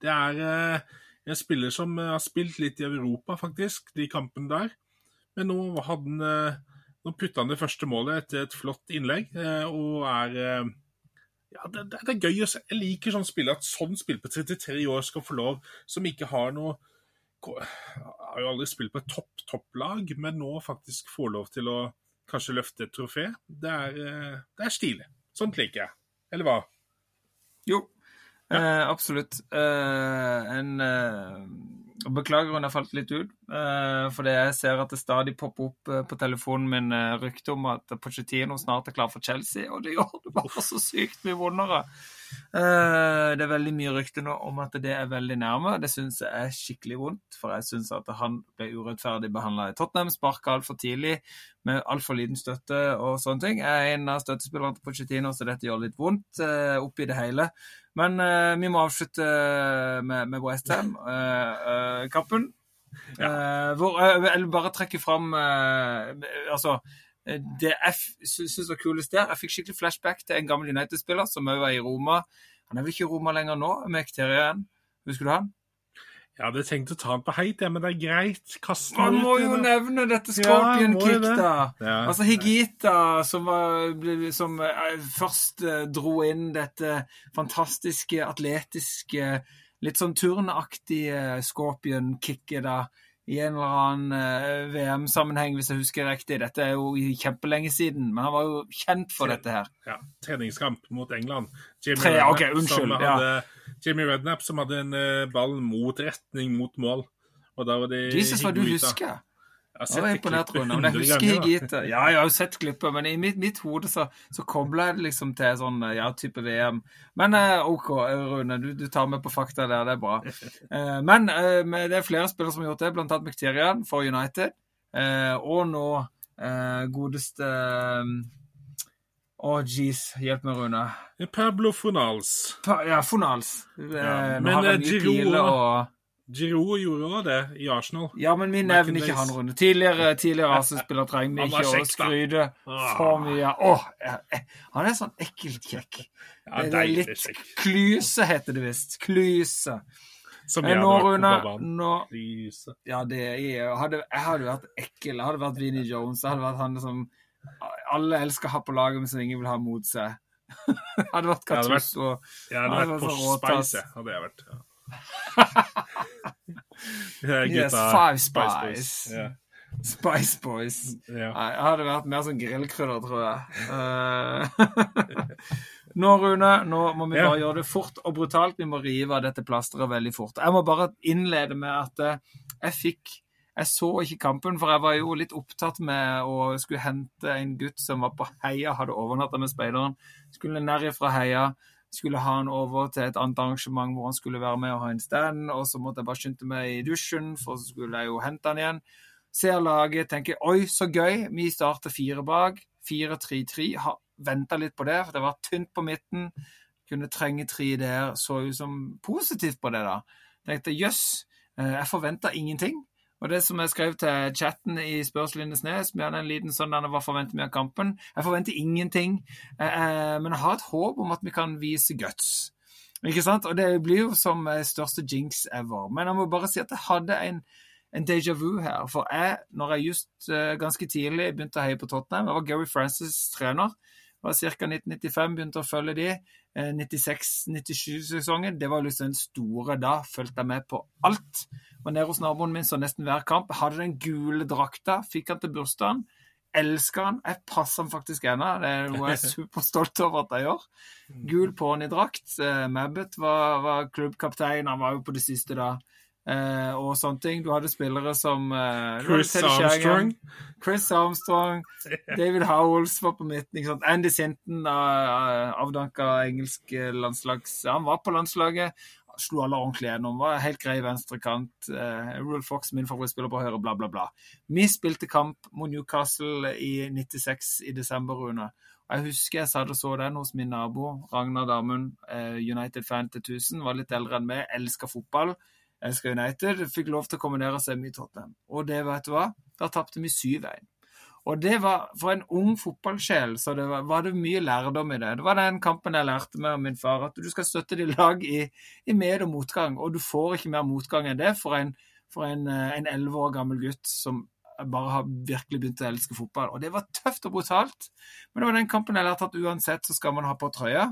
S2: Det er eh, en spiller som eh, har spilt litt i Europa, faktisk, de kampene der. Men nå, hadde han, eh, nå putta han det første målet etter et flott innlegg, eh, og er ja, det, det, er gøy å se. Jeg liker sånn spill, at sånn spill på 33 år skal få lov, som ikke har noe Har jo aldri spilt på et topp, topplag, men nå faktisk får lov til å kanskje løfte et trofé. Det er, det er stilig. Sånt liker jeg. Eller hva?
S1: Jo, Eh, absolutt. Eh, en eh, Beklager hun har falt litt ut, eh, fordi jeg ser at det stadig popper opp eh, på telefonen min eh, rykte om at Pochettino snart er klar for Chelsea, og det gjør det bare så sykt mye vondere. Det er veldig mye rykter nå om at det er veldig nærme. Det syns jeg er skikkelig vondt, for jeg syns at han ble urettferdig behandla i Tottenham, sparka altfor tidlig med altfor liten støtte og sånne ting. Jeg er en av støttespillerne til Pochettino, så dette gjør litt vondt oppi det hele. Men uh, vi må avslutte med, med Westham-kampen. Uh, uh, ja. hvor jeg vil bare trekke fram Altså, det jeg syns var kulest der Jeg fikk skikkelig flashback til en gammel United-spiller som òg var i Roma. Han er vel ikke i Roma lenger nå, med Ekterien. Husker du han?
S2: Jeg hadde tenkt å ta han på heit, men det er greit.
S1: Kast Man må jo det. nevne dette Scorpion ja, Kick, da. Ja. Altså Higita, som, var, som uh, først uh, dro inn dette fantastiske, atletiske, litt sånn turnaktige Scorpion Kicket, da i en eller annen uh, VM-sammenheng, hvis jeg husker riktig. Dette er jo kjempelenge siden, men han var jo kjent for dette her.
S2: Ja, Treningskamp mot England. Jimmy,
S1: Tre, ok, unnskyld.
S2: Som hadde, ja. Jimmy Rednap som hadde en uh, ball mot retning mot mål. Og da var det
S1: Jesus, hva du husker! Jeg har sett klippet hundre ganger. Ja, jeg har jo sett klippet, men i mitt, mitt hode så, så kobler jeg det liksom til sånn ja, type VM. Men uh, OK, Rune, du, du, tar med på fakta der, det er bra. Uh, men uh, det er flere spillere som har gjort det, blant annet Mkhitaryan for United. og nå godeste å, oh, jeez. Hjelp meg, Rune.
S2: Pablo Fonals.
S1: Pa, ja, Fonals.
S2: Ja, men Giroud Giroud gjorde òg det i Arsenal.
S1: Ja, men vi nevner ikke han, Rune. Tidligere, tidligere Arsenal-spiller trenger vi ikke å skryte for mye Åh, han er sånn ekkelt kjekk. Ja, det er litt Klyse heter det visst. Klyse.
S2: Som jeg nå, Rune
S1: nå, Ja, det er, hadde, Jeg hadde vært ekkel. Jeg hadde vært Vinnie Jones. Jeg hadde vært han som alle elsker å ha på laget, men som ingen vil ha mot seg. hadde vært Gattusso.
S2: Jeg hadde vært, på Spice, hadde jeg vært. Ja. Ja,
S1: Yes, Five
S2: Spice
S1: Spice.
S2: Boys. Ja.
S1: Spice Boys.
S2: Ja.
S1: Nei, jeg hadde vært mer sånn grillkrydder, tror jeg. Uh, nå, Rune, nå må vi
S2: Ja.
S1: bare gjøre det fort og brutalt. Vi må rive av dette plasteret veldig fort. Jeg må bare innlede med at eh, jeg fikk Jeg så ikke kampen, for jeg var jo litt opptatt med å skulle hente en gutt som var på Heia, hadde overnatta med speideren. Skulle nær ifra Heia. Skulle ha han over til et annet arrangement hvor han skulle være med og ha en stand. Og så måtte jeg bare skynde meg i dusjen, for så skulle jeg jo hente han igjen. Ser laget, tenker oi, så gøy. Vi starter fire bak. 4-3-3. Har venta litt på det, for det var tynt på midten. Kunne trenge tre der. Så ut som positivt på det, da. Tenkte jøss, yes, jeg forventa ingenting. Og det som jeg skrev til chatten i Spørslinjesnes, vi hadde en liten sånn der hva forventer vi av kampen? Jeg forventer ingenting, eh, eh, men jeg har et håp om at vi kan vise guts. Ikke sant? Og det blir jo som eh, største jinx ever. Men jeg må bare si at jeg hadde en, en déjà vu her. For jeg, når jeg just ganske tidlig begynte å heie på Tottenham, jeg var Gary Francis trener. Var ca. 1995, begynte å følge de. Eh, 96-97-sesongen, det var liksom den store da. Fulgte jeg med på alt. Var nede hos naboen min så nesten hver kamp. Hadde den gule drakta, fikk han til bursdagen. Elsker han. Jeg passer han faktisk ennå. Det er noe jeg er superstolt over at jeg gjør. Gul ponidrakt. Eh, Mabbet var, var klubbkaptein. Han var jo på det siste da. Eh, og sånne ting. Du hadde spillere som eh,
S2: Chris Armstrong.
S1: Chris Armstrong, David Howells var på midten. Andy Sinton, uh, avdanka engelsk eh, landslags... Han var på landslaget. Slo alle ordentlig gjennom. Var helt grei venstrekant. Uh, Rule Fox, min favorittspiller på høyre, bla, bla, bla. Vi spilte kamp mot Newcastle i 96 i desember, Rune. Jeg husker jeg satt og så den hos min nabo, Ragnar Damund, eh, United-fan til 1000. Var litt eldre enn meg, elska fotball. Elska United. Fikk lov til å komme ned og se Tottenham. Og det, vet du hva? Da tapte vi 7-1. Og det var, For en ung fotballsjel så det var, var det mye lærdom i det. Det var den kampen jeg lærte meg av min far, at du skal støtte ditt lag i, i med- og motgang. Og du får ikke mer motgang enn det for en eh, en elleve år gammel gutt som bare har virkelig begynt å elske fotball. Og det var tøft og brutalt. Men det var den kampen jeg lærte at uansett så skal man ha på trøya.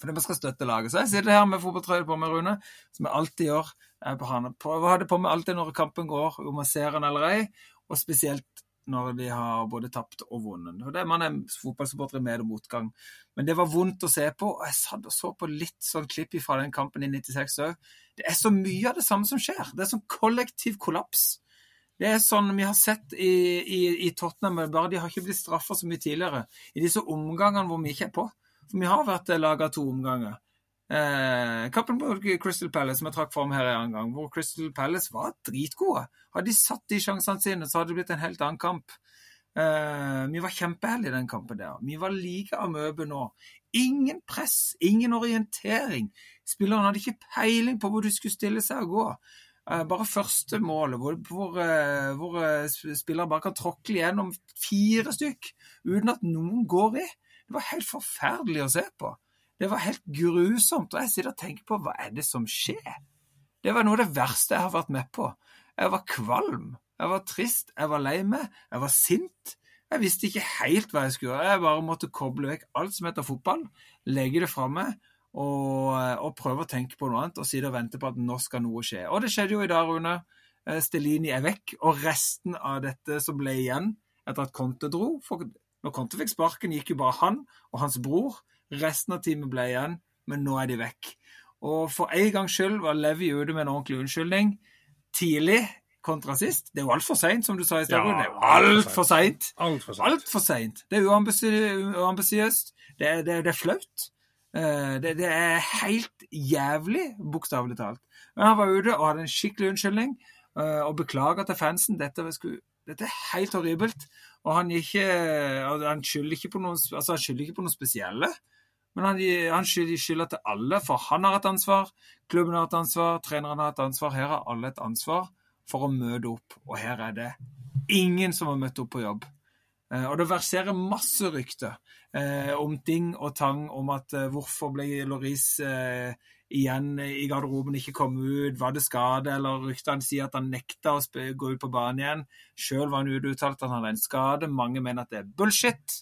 S1: Fordi man skal støtte laget. Så jeg sitter her med fotballtrøya på meg, Rune, som jeg alltid gjør. Jeg prøver å ha det på meg alltid når kampen går, om jeg ser den eller ei. Og spesielt når de har både tapt og vunnet. Og det er Man er fotballsupporter med- og motgang. Men det var vondt å se på. Og jeg satt og så på litt sånn klipp fra den kampen i 96 òg. Det er så mye av det samme som skjer. Det er sånn kollektiv kollaps. Det er sånn vi har sett i, i, i Tottenham, bare de har ikke blitt straffa så mye tidligere. I disse omgangene hvor vi ikke er på. For vi har vært laga to omganger. Eh, kampen mot Crystal Palace, som jeg trakk fram her en gang, hvor Crystal Palace var dritgode. Hadde de satt de sjansene sine, så hadde det blitt en helt annen kamp. Eh, vi var kjempeheldige i den kampen der. Vi var like amøbe nå. Ingen press, ingen orientering. Spillerne hadde ikke peiling på hvor du skulle stille seg og gå. Eh, bare første målet, hvor, hvor, eh, hvor eh, spillere bare kan tråkle gjennom fire stykk uten at noen går i. Det var helt forferdelig å se på. Det var helt grusomt. Og jeg sitter og tenker på hva er det som skjer? Det var noe av det verste jeg har vært med på. Jeg var kvalm. Jeg var trist. Jeg var lei meg. Jeg var sint. Jeg visste ikke helt hva jeg skulle gjøre. Jeg bare måtte koble vekk alt som heter fotball, legge det fra meg og, og prøve å tenke på noe annet og sitte og vente på at nå skal noe skje. Og det skjedde jo i dag, Rune. Stelini er vekk, og resten av dette som ble igjen etter at Conte dro for Når Conte fikk sparken, gikk jo bare han og hans bror. Resten av teamet ble igjen, men nå er de vekk. Og for en gangs skyld var Levi ute med en ordentlig unnskyldning tidlig kontra sist. Det er jo altfor seint, som du sa i stad.
S2: Ja,
S1: det er jo altfor seint.
S2: Altfor
S1: alt seint. Det er uambisiøst. Det, er- det, er- det er flaut. Eh, Det, det er helt jævlig, bokstavelig talt. Men han var ute og hadde en skikkelig unnskyldning eh, og beklaga til fansen. Dette, skulle, dette er helt horribelt. Og han, ikke, han skylder ikke på noe, altså ikke på noe spesielle. Men han, han skylder til alle, for han har et ansvar, klubben har et ansvar, treneren har et ansvar. Her har alle et ansvar for å møte opp, og her er det ingen som har møtt opp på jobb. Eh, Og det verserer masse rykter eh, om ting og tang, om at eh, hvorfor ble Loris eh, igjen i garderoben, ikke kom ut, var det skade, eller ryktene sier at han nekta å gå ut på banen igjen. Sjøl var han ute og uttalte at han hadde en skade. Mange mener at det er bullshit.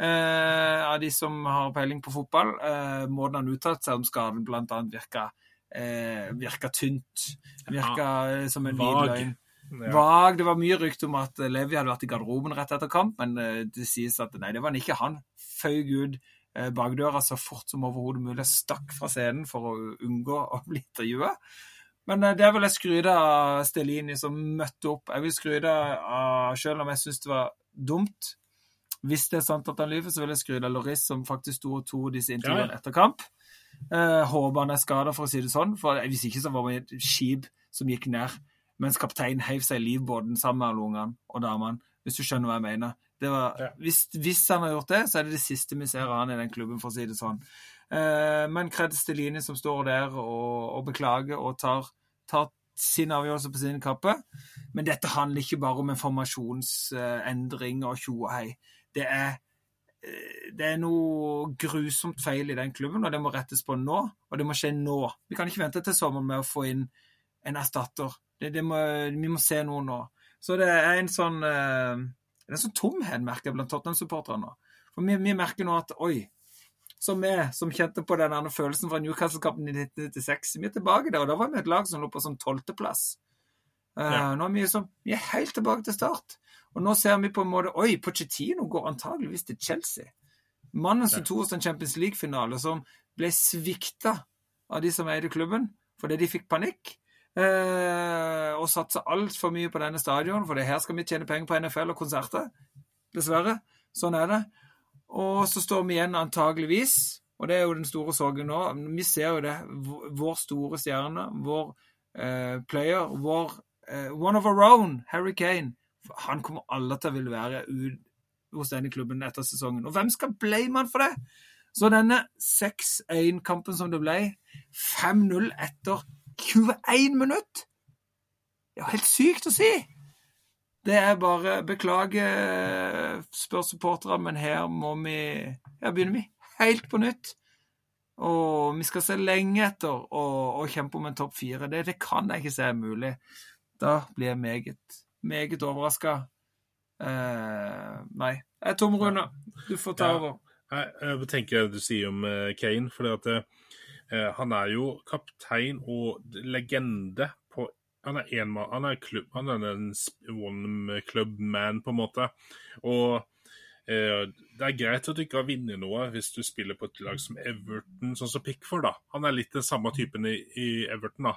S1: Eh, av de som har peiling på fotball. Eh, måten han uttalte seg om skaden blant annet virka eh, virka tynt. Virka ja, som en hvit
S2: Vag.
S1: løgn. Vag. Det var mye rykte om at Levi hadde vært i garderoben rett etter kamp, men eh, det sies at nei, det var han ikke. Han føyk ut eh, bakdøra så fort som overhodet mulig, stakk fra scenen for å unngå å bli intervjua. Men det der vil jeg skryte av Stelini som møtte opp. Jeg vil skryte av, selv om jeg syns det var dumt Hvis det er sant at han lyver, så vil jeg skryte av Loris, som faktisk sto og tok disse intervjuene etter kamp. Eh, håper han er skada, for å si det sånn. For hvis ikke så var vi et skip som gikk ned mens kapteinen heiv seg i livbåten sammen med alle ungene og damene. Hvis du skjønner hva jeg mener. Det var,
S2: Ja.
S1: hvis, hvis han har gjort det, så er det det siste vi ser av han i den klubben, for å si det sånn. Eh, men kreds til Line som står der og, og beklager og tar, tar sin avgjørelse på sin kappe. Men dette handler ikke bare om en formasjonsendring og tjo og hei. Det er, eh, det er noe grusomt feil i den klubben, og det må rettes på nå. Og det må skje nå. Vi kan ikke vente til sommeren med å få inn en erstatter. Det, det må, vi må se noe nå. Så det er en sånn eh, det er en sånn tomhet, merker jeg, blant Tottenham-supporterne nå. For vi, vi merker nå at oi, som vi som kjente på den følelsen fra Newcastle-kampen i 1996, vi er tilbake der. Og da var vi et lag som lå på sånn tolvteplass. Uh,
S2: Ja.
S1: Nå er vi, som, vi er helt tilbake til start. Og nå ser vi på en måte Oi, Pochettino går antageligvis til Chelsea. Mannen som tok oss en Champions League-finale, som ble svikta av de som eide klubben, fordi de fikk panikk. Eh, og satsa altfor mye på denne stadion, for det her skal vi tjene penger på NFL og konserter. Dessverre. Sånn er det. Og så står vi igjen antageligvis, og det er jo den store sorgen nå. Vi ser jo det. Vår store stjerne, vår eh, player, vår eh, one of our own, Harry Kane. Han kommer alle til å ville være ut hos denne klubben etter sesongen. Og hvem skal blame han for det? Så denne 6-1-kampen som det ble, 5-0 etter 21 minutt Det er jo helt sykt å si! Det er bare Beklager, spør supporterne, men her må vi Her begynner vi helt på nytt. Og vi skal se lenge etter å, kjempe om en topp fire. Det, det kan jeg ikke se er mulig. Da blir jeg meget, meget overraska. Eh, nei. Er tom, Rune. Du får ta
S2: Ja.
S1: over.
S2: Jeg, jeg tenker det du sier om eh, Kane, for uh, han er jo kaptein og legende på Han er en mann, han er, klubb, han er en one club man, på en måte. Og eh, det er greit at du ikke har vunnet noe hvis du spiller på et lag som Everton, sånn som Pickford. da. Han er litt den samme typen i, i Everton, da.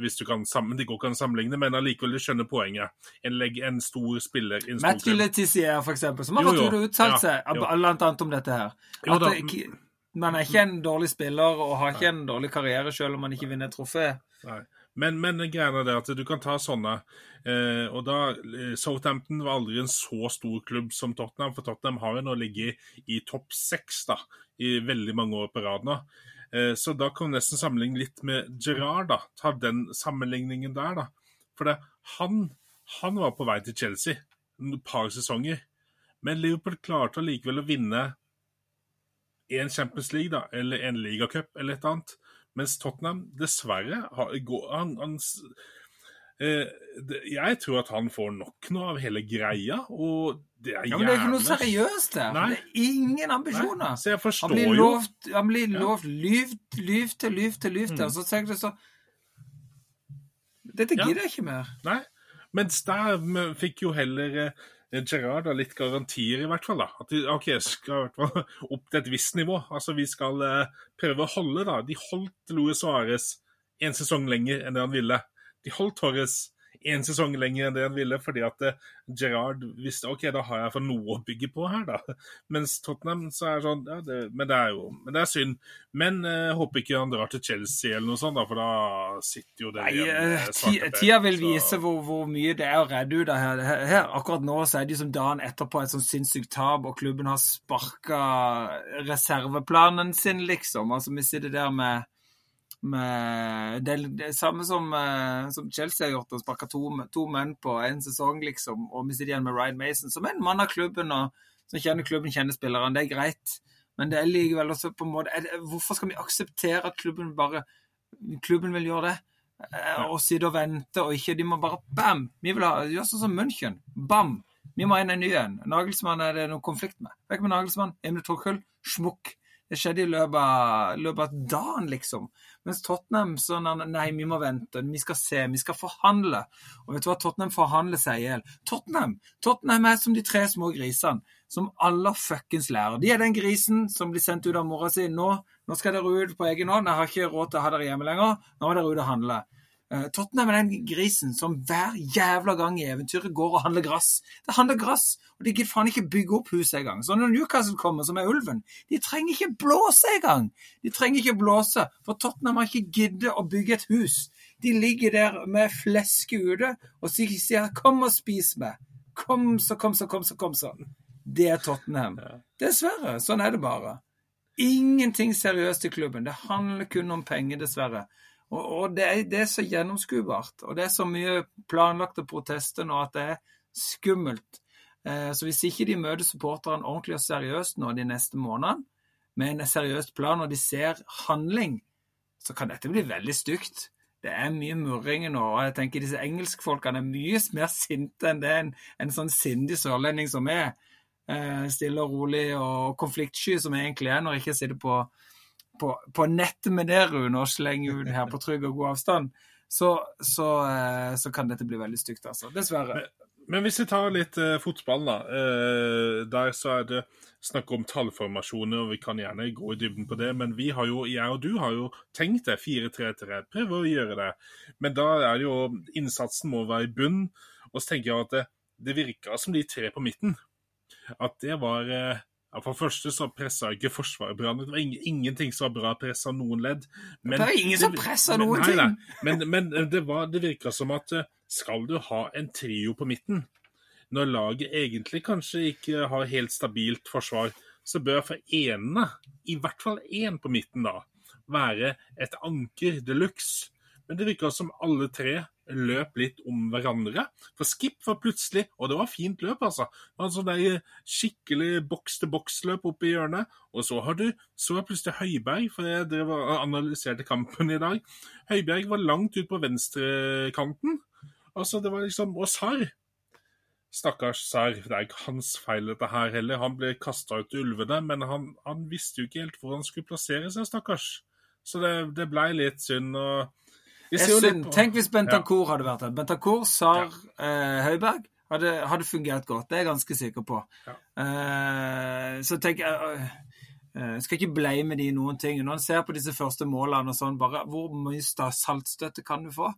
S2: Hvis du kan sammen, Det går ikke an å sammenligne, men allikevel du skjønner poenget. En, leg, en stor spiller i en stor Matt
S1: Gilletissier, for eksempel, som har
S2: Jo,
S1: vært
S2: jo.
S1: ute og uttalt
S2: Ja,
S1: seg blant annet om dette her.
S2: Jo
S1: At
S2: da,
S1: det man er ikke en dårlig spiller og har ikke en dårlig karriere selv om man ikke vinner et trofé.
S2: Nei. Men, men greia er det at du kan ta sånne eh, og da, eh, Southampton var aldri en så stor klubb som Tottenham, for Tottenham har jo nå ligget i topp seks da, i veldig mange år på rad nå. Eh, så da kan du nesten sammenligne litt med Gerrard. da, Ta den sammenligningen der, da. For det, han, han var på vei til Chelsea et par sesonger. Men Liverpool klarte allikevel å vinne en Champions League da, eller en ligacup eller et annet. Mens Tottenham dessverre har, han, han, eh, Jeg tror at han får nok nå av hele greia, og det er
S1: Ja, men det er ikke noe seriøst der.
S2: Nei.
S1: Det er ingen
S2: Nei,
S1: ambisjoner.
S2: Så jeg
S1: Han blir lovt, han blir
S2: Ja.
S1: lovt lyv, lyv til lyv til lyv til,
S2: Mm.
S1: så tenker du så Dette
S2: Ja.
S1: gidder jeg ikke mer.
S2: Nei. Mens der fikk jo heller eh, har litt garantier, i hvert fall. da. At de ok, skal hvert fall opp til et visst nivå. Altså, Vi skal eh, prøve å holde, da. De holdt Luis Suárez en sesong lenger enn det han ville. De holdt Torres en sesong lenger enn det han ville, fordi at eh, Gerrard visste ok, da har jeg for noe å bygge på her, da. Mens Tottenham så er sånn ja, det, Men det er jo men det er synd. Men jeg håper ikke han drar til Chelsea eller noe sånt, da, for da sitter jo det
S1: Nei,
S2: igjen
S1: eh, Tida vil
S2: så-
S1: vise hvor, hvor mye det er å redde ut av her. her. her. Akkurat nå så er det som dagen etterpå et sånn sinnssykt tap, og klubben har sparka reserveplanen sin, liksom. Altså, vi sitter der med med det, det samme som, eh, som Chelsea har gjort, å sparke to, to menn på en sesong, liksom. Og vi sitter igjen med Ryan Mason, som er en mann av klubben, og som kjenner klubben, kjenner spillerne. Det er greit. Men det er likevel også på en måte det, Hvorfor skal vi akseptere at klubben bare Klubben vil gjøre det? eh, Og sitte og vente, og ikke De må bare bam! Vi vil ha Gjør sånn som München. Bam! Vi må inn en ny en. Nagelsmann er det noe konflikt med. Vekk med Nagelsmann. Emil Torkull. Smukk. Det skjedde i løpet av, løpet av dagen, liksom. Mens Tottenham sånn Nei, vi må vente. Vi skal se. Vi skal forhandle. Og vet du hva Tottenham forhandler seg i hjel? Tottenham Tottenham er som de tre små grisene som alle fuckings lærer. De er den grisen som blir sendt ut av mora si. Nå, nå skal dere ut på egen hånd. Jeg har ikke råd til å ha dere hjemme lenger. Nå må dere ut og handle. Uh, Tottenham er den grisen som hver jævla gang i eventyret går og handler gress. Det handler gress, og de gidder faen ikke bygge opp huset engang. Så når Newcastle kommer, som er ulven, de trenger ikke blåse engang. De trenger ikke blåse, for Tottenham har ikke giddet å bygge et hus. De ligger der med fleske ute og sier 'kom og spis meg'. Kom så, kom så, kom så, kom så. Det er Tottenham. Dessverre. Sånn er det bare. Ingenting seriøst i klubben. Det handler kun om penger, dessverre. Og, og det, er, det, er, så gjennomskuebart. Og det er så mye planlagte protester nå at det er skummelt. Eh, så hvis ikke de møter supporterne ordentlig og seriøst nå de neste månedene, med en seriøs plan, og de ser handling, så kan dette bli veldig stygt. Det er mye murring nå. og jeg tenker Disse engelskfolkene er mye mer sinte enn det en, en sånn sindig sørlending som er. Eh, stille og rolig og konfliktsky som egentlig er når jeg ikke sitter på, på, på nettet med det, Rune, og slenger ut her på trygg og god avstand, så, så, eh, så kan dette bli veldig stygt, altså. Dessverre.
S2: Men, hvis vi tar litt eh, fotball, da. Eh, der så er det snakk om tallformasjoner, og vi kan gjerne gå i dybden på det. Men vi har jo, jeg og du har jo tenkt det. 4-3-3. Prøve å gjøre det. Men da er det jo Innsatsen må være i bunn. Og så tenker jeg at det, det virka som de tre på midten at det var eh, ja, For det første så pressa ikke Forsvaret bra. Det var ingenting som var bra pressa noen ledd.
S1: Men, det var ingen som pressa noen ting! Nei,
S2: men, men, det, var, det virka som at eh, skal du ha en trio på midten, når laget egentlig kanskje ikke har helt stabilt forsvar, så bør for enene, i hvert fall én på midten, da, være et anker de luxe. Men det virka som alle tre løp litt om hverandre. For Skip var plutselig Og det var fint løp, altså. Det var sånn der skikkelig boks-til-boks-løp oppe i hjørnet. Og så har du så er plutselig Høiberg, for jeg drev og analyserte kampen i dag. Høiberg var langt ut på venstrekanten. Altså, det var liksom Og Sarr. Stakkars Sarr. Det er ikke hans feil, dette her heller. Han ble kasta ut til ulvene, men han, han, visste jo ikke helt hvor han skulle plassere seg, stakkars. Så det, det blei litt synd. og
S1: Tenk hvis Bentancour ja. hadde vært her. Bentancour, Sar, ja. eh, Høiberg hadde, hadde, fungert godt. Det er jeg ganske sikker på. Ja. Eh, så tenk jeg uh, uh, skal ikke blame de noen ting. Når en ser på disse første målene og sånn, bare hvor mye saltstøtte kan du få?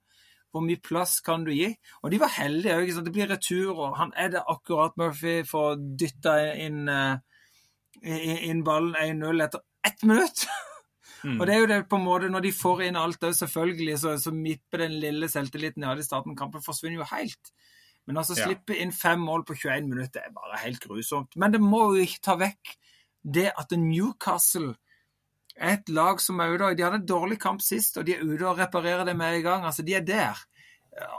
S1: Hvor mye plass kan du gi? Og de var heldige òg. Det blir retur, og han er det akkurat Murphy får dytta inn, inn, inn ballen 1-0 etter ett minutt. Mm. Og det er jo det på en måte, Når de får inn alt òg, selvfølgelig, så, så mipper den lille selvtilliten de hadde i starten. Kampen forsvinner jo helt. Men altså, ja. slippe inn fem mål på 21 minutter er bare helt grusomt. Men det må jo ikke ta vekk det at Newcastle er et lag som er ute De hadde en dårlig kamp sist, og de er ute og reparerer det med en gang. Altså, de er der.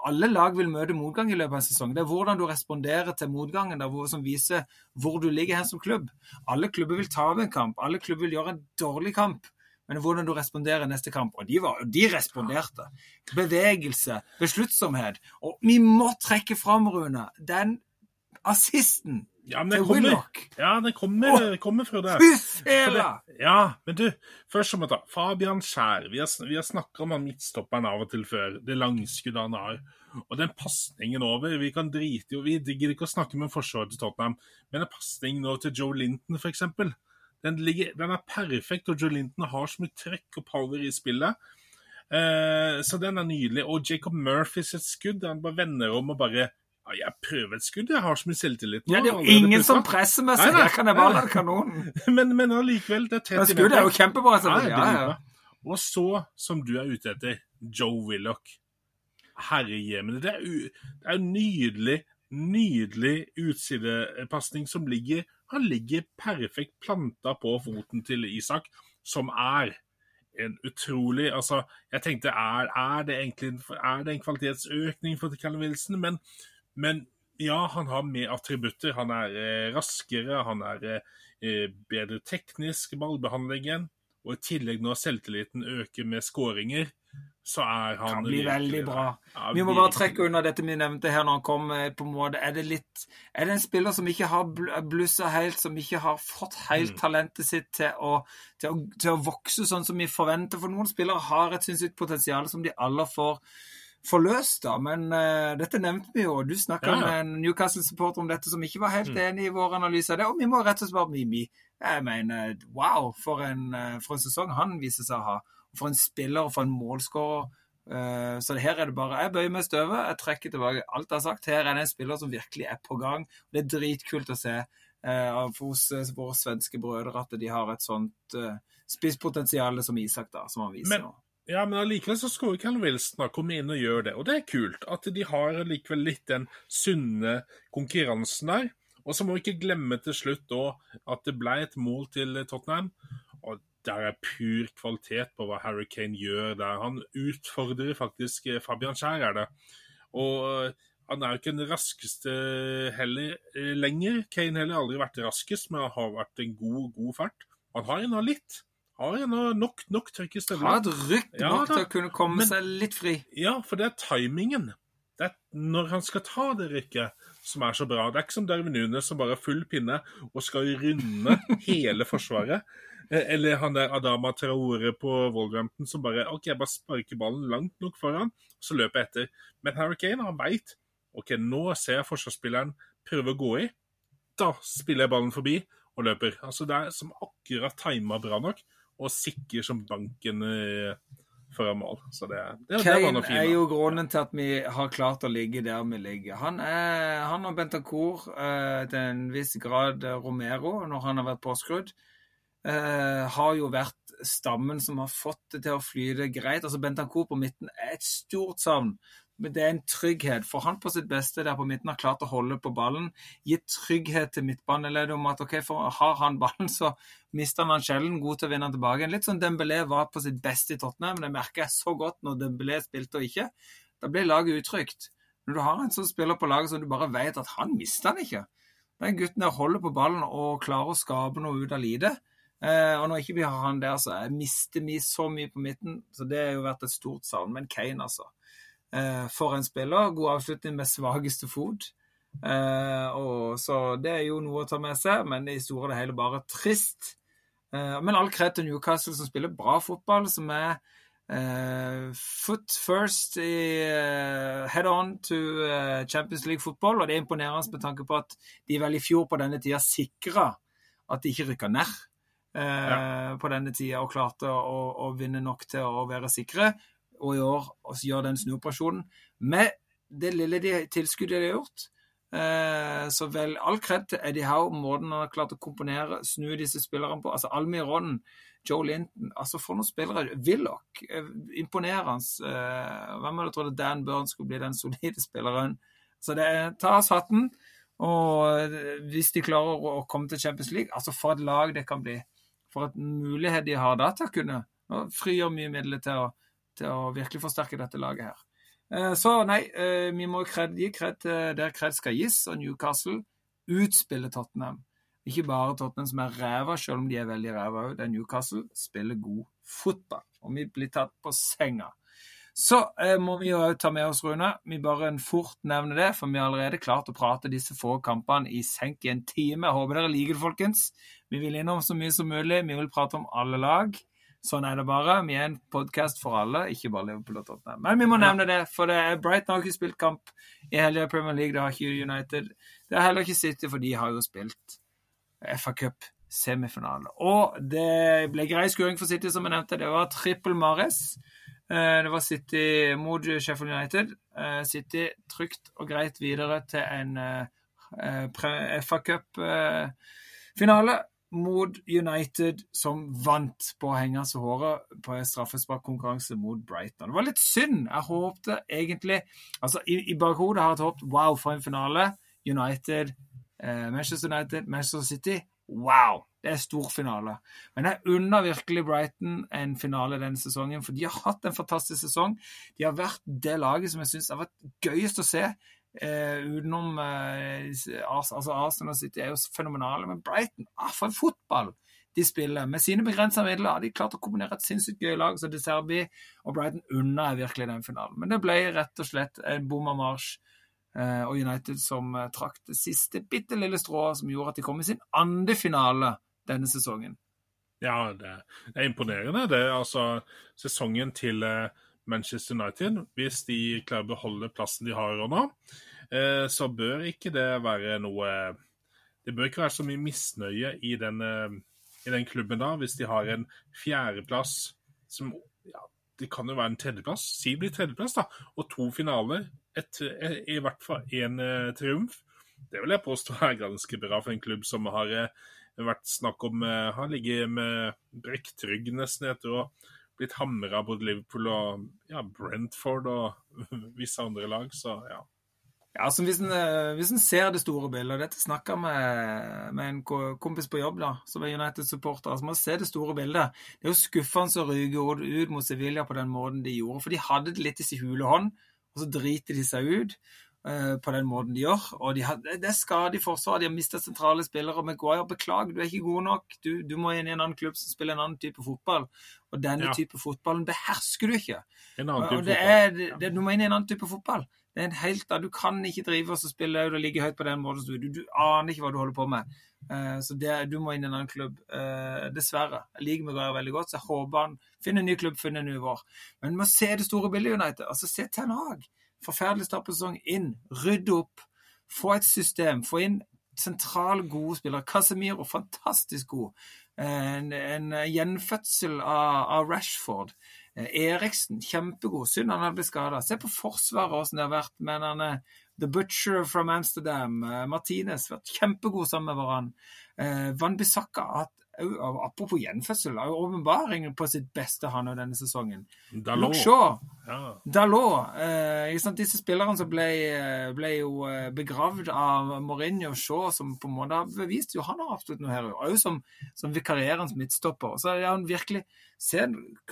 S1: Alle lag vil møte motgang i løpet av en sesong. Det er hvordan du responderer til motgangen der, som viser hvor du ligger hen som klubb. Alle klubber vil tape en kamp. Alle klubber vil gjøre en dårlig kamp men hvordan du responderer neste kamp. Og de, var, de responderte. Bevegelse, besluttsomhet. Og vi må trekke fram, Rune, den assisten
S2: ja, men den kommer, ja, den kommer, kommer fra det.
S1: Fy
S2: Ja, men du, først så må vi ta Fabian Skjær. Vi har, vi har snakka om han midtstopperen av og til før. Det langskuddet han har. Og den pasningen over Vi kan drite i Vi gidder ikke å snakke med forsvaret til Tottenham, men en pasning nå til Joe Linton, eksempel. Den, ligger, den, er perfekt, og Joe Linton har så mye trekk og power i spillet. Eh, så den er nydelig. Og Jacob Murphys et skudd. Han bare vender om og bare ja, jeg prøver et skudd, jeg har så mye selvtillit
S1: nå. Ja, det er jo ingen som presser meg, så her kan jeg bare la kanonen.
S2: men, men allikevel, det er 30
S1: meter. skuddet er jo kjempebra. selvfølgelig. Ja, ja,
S2: Og så, som du er ute etter, Joe Willoch. Herrejemene. Det er jo nydelig, nydelig utsidepasning som ligger han ligger perfekt planta på foten til Isak, som er en utrolig Altså, jeg tenkte, er, er, det egentlig er det en kvalitetsøkning for Callum Wilson? Men, men, ja, han har mer attributter. Han er eh, raskere, han er eh, bedre teknisk, ballbehandlingen. Og i tillegg når selvtilliten øker med skåringer, så er han
S1: kan bli veldig bra.
S2: Ja,
S1: Vi må bare trekke unna dette vi nevnte her når han kom. eh, på en måte, Er det litt, er det en spiller som ikke har bl- blussa helt, som ikke har fått helt
S2: Mm.
S1: talentet sitt til å, til, å, til å vokse sånn som vi forventer? For noen spillere har et sinnssykt potensial som de alle får forløst, da. Men uh, dette nevnte vi jo. Du snakka
S2: Ja, ja.
S1: med en Newcastle-supporter om dette som ikke var helt
S2: Mm.
S1: enig i vår analyse av det. Og vi må rett og slett bare Mimi. Jeg mener, wow, for en, eh, for en sesong han viser seg å ha. For en spiller og for en målskårer. Eh, Så her er det bare Jeg bøyer meg i støvet, jeg trekker tilbake alt jeg har sagt. Her er det en spiller som virkelig er på gang. Det er dritkult å se eh, hos eh, våre svenske brødre at de har et sånt spisspotensial som Isak, da, som han viser
S2: Men-
S1: nå.
S2: Ja, men allikevel så skulle Callum Wilson ha kommet inn og gjøre det. Og det er kult at de har likevel litt den sunne konkurransen der. Og så må vi ikke glemme til slutt da at det ble et mål til Tottenham. Og der er pur kvalitet på hva Harry Kane gjør der. Han utfordrer faktisk eh, Fabian Skjær, er det. Og eh, han er jo ikke den raskeste heller eh, lenger. Kane heller har aldri vært raskest, men han har vært en god, god fart. Han har ennå litt. Har ennå nok, nok trykk i
S1: Ha
S2: Har
S1: et rykk
S2: Ja,
S1: nok til å kunne komme
S2: Men-
S1: seg litt fri.
S2: Ja, for det er timingen. Det er når han skal ta det rykket, som er så bra. Det er ikke som Darwin Nunes som bare har full pinne og skal runde hele forsvaret. Eh, Eller han der Adama Traore på Wolverhampton som bare OK, jeg bare sparker ballen langt nok foran, så løper jeg etter. Men Harry Kane, han veit OK, nå ser jeg forsvarsspilleren prøve å gå i. Da spiller jeg ballen forbi og løper. Altså Det er som akkurat tima bra nok, og sikker som banken eh, foran mål. Så det, det, det var
S1: Kane
S2: fint.
S1: er jo grunnen til at vi har klart å ligge der vi ligger. Han, er, han og Bentancour eh, til en viss grad Romero, når han har vært påskrudd, eh, har jo vært stammen som har fått det til å flyte greit. Altså Bentancourt på midten er et stort savn. Men det er en trygghet, for han på sitt beste der på midten har klart å holde på ballen. Gitt trygghet til midtbaneleddet om at ok, for har han ballen, så mister han sjelden. God til å vinne tilbake. Litt sånn Dembélé var på sitt beste i Tottenham, det merker jeg så godt når Dembélé spilte og ikke. Da blir laget utrygt. Når du har en sånn spiller på laget som du bare vet at han mister han ikke. Den gutten der holder på ballen og klarer å skape noe ut av lite. Eh, og når ikke vi har han der, så jeg mister vi så mye på midten. Så det har jo vært et stort savn. Men Kane, altså. Eh, for en spiller. God avslutning med svakeste fot. Eh, og, så det er jo noe å ta med seg, men det er i store og det hele bare trist. Eh, men all kred til Newcastle, som spiller bra fotball, som er eh, foot first i eh, head on to Champions League-fotball. Og det er imponerende med tanke på at de vel i fjor på denne tida sikra at de ikke rykka ned. Eh, På denne tida og klarte å, å vinne nok til å være sikre og i år også gjøre den snuoperasjonen. Med det lille de, tilskuddet de har gjort, eh, så vel all kred til Eddie Howe, måten han har klart å komponere, snu disse spillerne på. Altså Almiron, Joe Linton, altså for noen spillere. Willoch, eh, imponerende. Hvem hadde trodd at Dan Burns skulle bli den solide spilleren? Så det er, ta oss hatten. Og hvis de klarer å komme til Champions League, altså for et lag det kan bli. For at mulighet de har da til å kunne frigjøre mye midler til å til å virkelig forsterke dette laget her. Eh, Så nei, eh, vi må gi kred der kred skal gis, og Newcastle utspiller Tottenham. Ikke bare Tottenham som er ræva, selv om de er veldig ræva òg. Det er Newcastle spiller god fotball, og vi blir tatt på senga. Så eh, må vi jo ta med oss, Rune. Vi bare en fort nevner det, for vi har allerede klart å prate disse få kampene i senk i en time. Jeg håper dere liker det, folkens. Vi vil innom så mye som mulig. Vi vil prate om alle lag. Sånn er det bare. Vi er en podkast for alle, ikke bare Liverpool og Tottenham. Men vi må nevne det, for det er Brighton har ikke spilt kamp i helga i Premier League. Det har ikke United. Det har heller ikke City, for de har jo spilt FA Cup semifinale. Og det ble grei skuring for City, som jeg nevnte. Det var trippel Mares. Eh, Det var City mot Sheffield United. Eh, City trygt og greit videre til en eh, FA Cup-finale mot United, som vant på å henge seg håret på straffesparkkonkurranse mot Brighton. Det var litt synd. Jeg håpte egentlig altså I, i bakhodet har jeg håpet wow, for en finale. United, Manchester United, Manchester City. Wow! Det er stor finale. Men jeg unner virkelig Brighton en finale denne sesongen, for de har hatt en fantastisk sesong. De har vært det laget som jeg syns har vært gøyest å se. Eh, utenom eh, altså Arsenal og City er jo fenomenale, men Brighton ah, For en fotball! de spiller. Med sine begrensa midler har de klart å kombinere et sinnssykt gøy lag, så De Serbi og Brighton unna er virkelig den finalen. Men det ble rett og slett en bomma marsj. Eh, og United som eh, trakk det siste bitte lille strået som gjorde at de kom i sin andre finale denne sesongen.
S2: Ja, det, er imponerende. Det er altså sesongen til eh, Manchester United. Hvis de klarer å beholde plassen de har nå, så bør ikke det være noe Det bør ikke være så mye misnøye i den, i den klubben da, hvis de har en fjerdeplass som ja, Det kan jo være en tredjeplass. Si det blir tredjeplass, da. Og to finaler et, i hvert fall én eh, triumf. Det vil jeg påstå er ganske bra for en klubb som har eh, vært snakk om uh, Han ligger med brekt rygg nesten etter å blitt hamra både Liverpool og ja, Brentford og visse andre lag, så ja.
S1: Ja, altså Hvis en, hvis en ser det store bildet, og dette snakka med, med en kompis på jobb da, som er United-supporter altså Man ser det store bildet. Det er jo skuffende å ryke ut mot Sevilla på den måten de gjorde. For de hadde det litt i sin hule hånd og så driter de seg ut på den måten de gjør. Og de har, det er skade i forsvaret, de har mistet sentrale spillere. og Maguire, beklager, du er ikke god nok. Du, du, må inn i en annen klubb som spiller en annen type fotball. Og denne ja. type fotballen behersker du ikke.
S2: En annen type
S1: og det det, du må inn i en annen type fotball. Det er en helt, Du kan ikke drive og spille og ligge høyt på den måten. Du, du, du aner ikke hva du holder på med. Uh, så det, du må inn i en annen klubb. Uh, dessverre. Jeg liker Maguire veldig godt, så jeg håper han finner en ny klubb, finner en ny vår. Men vi må se det store bildet, United. Altså, Se Ten Hag. Forferdelig start. Inn, rydde opp, få et system. Få inn sentrale, gode spillere. Casemiro, fantastisk god. En, en gjenfødsel av, av Rashford. Eh, Eriksen, kjempegod. Synd han hadde blitt skada. Se på Forsvaret, åssen det har vært Men han er The Butcher from Amsterdam. Eh, Martinez vært kjempegod sammen med hverandre. Eh, Van Bissaka har hatt Apropos gjenfødsel, har jo åpenbaringen på sitt beste han og denne sesongen.
S2: Dalot.
S1: Ja. Dalot. Eh, disse spillerne som ble, ble, jo begravd av Mourinho Shaw, som på en måte har bevist jo han har absolutt noe her. Og som, som vikarierende midtstopper. Så er han virkelig se,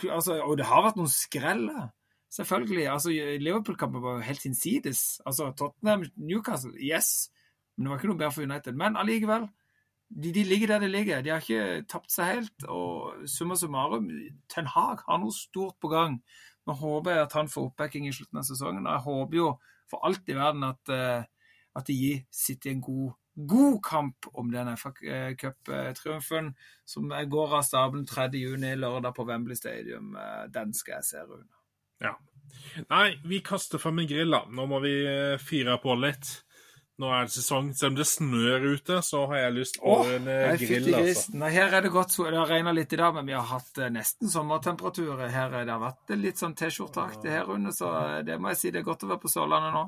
S1: altså, Og det har vært noen skreller. Selvfølgelig. altså Liverpool-kampen var jo helt hinsides. Altså, Tottenham, Newcastle, yes. Men det var ikke noe bedre for United. Men allikevel. De, de, ligger der de ligger. De har ikke tapt seg helt. Og summa summarum, Ten Hag har noe stort på gang. Nå håper jeg at han får oppbacking i slutten av sesongen. Og jeg håper jo for alt i verden at, uh, at de gir City en god god kamp om denne FA Cup-triumfen som går av stabelen 3.6 lørdag på Wembley Stadium. Eh, den skal jeg se, Rune.
S2: Ja. Nei, vi kaster fram en grill, da. Nå må vi fyre på litt. Nå er det sesong. Selv om det snør ute, så har jeg lyst på oh, en eh, grill. Altså.
S1: Nei, her er det godt Det har regna litt i dag, men vi har hatt nesten sommertemperaturer. Her det har vært litt sånn T-skjorteaktig her under, så det må jeg si det er godt å være på Sørlandet nå.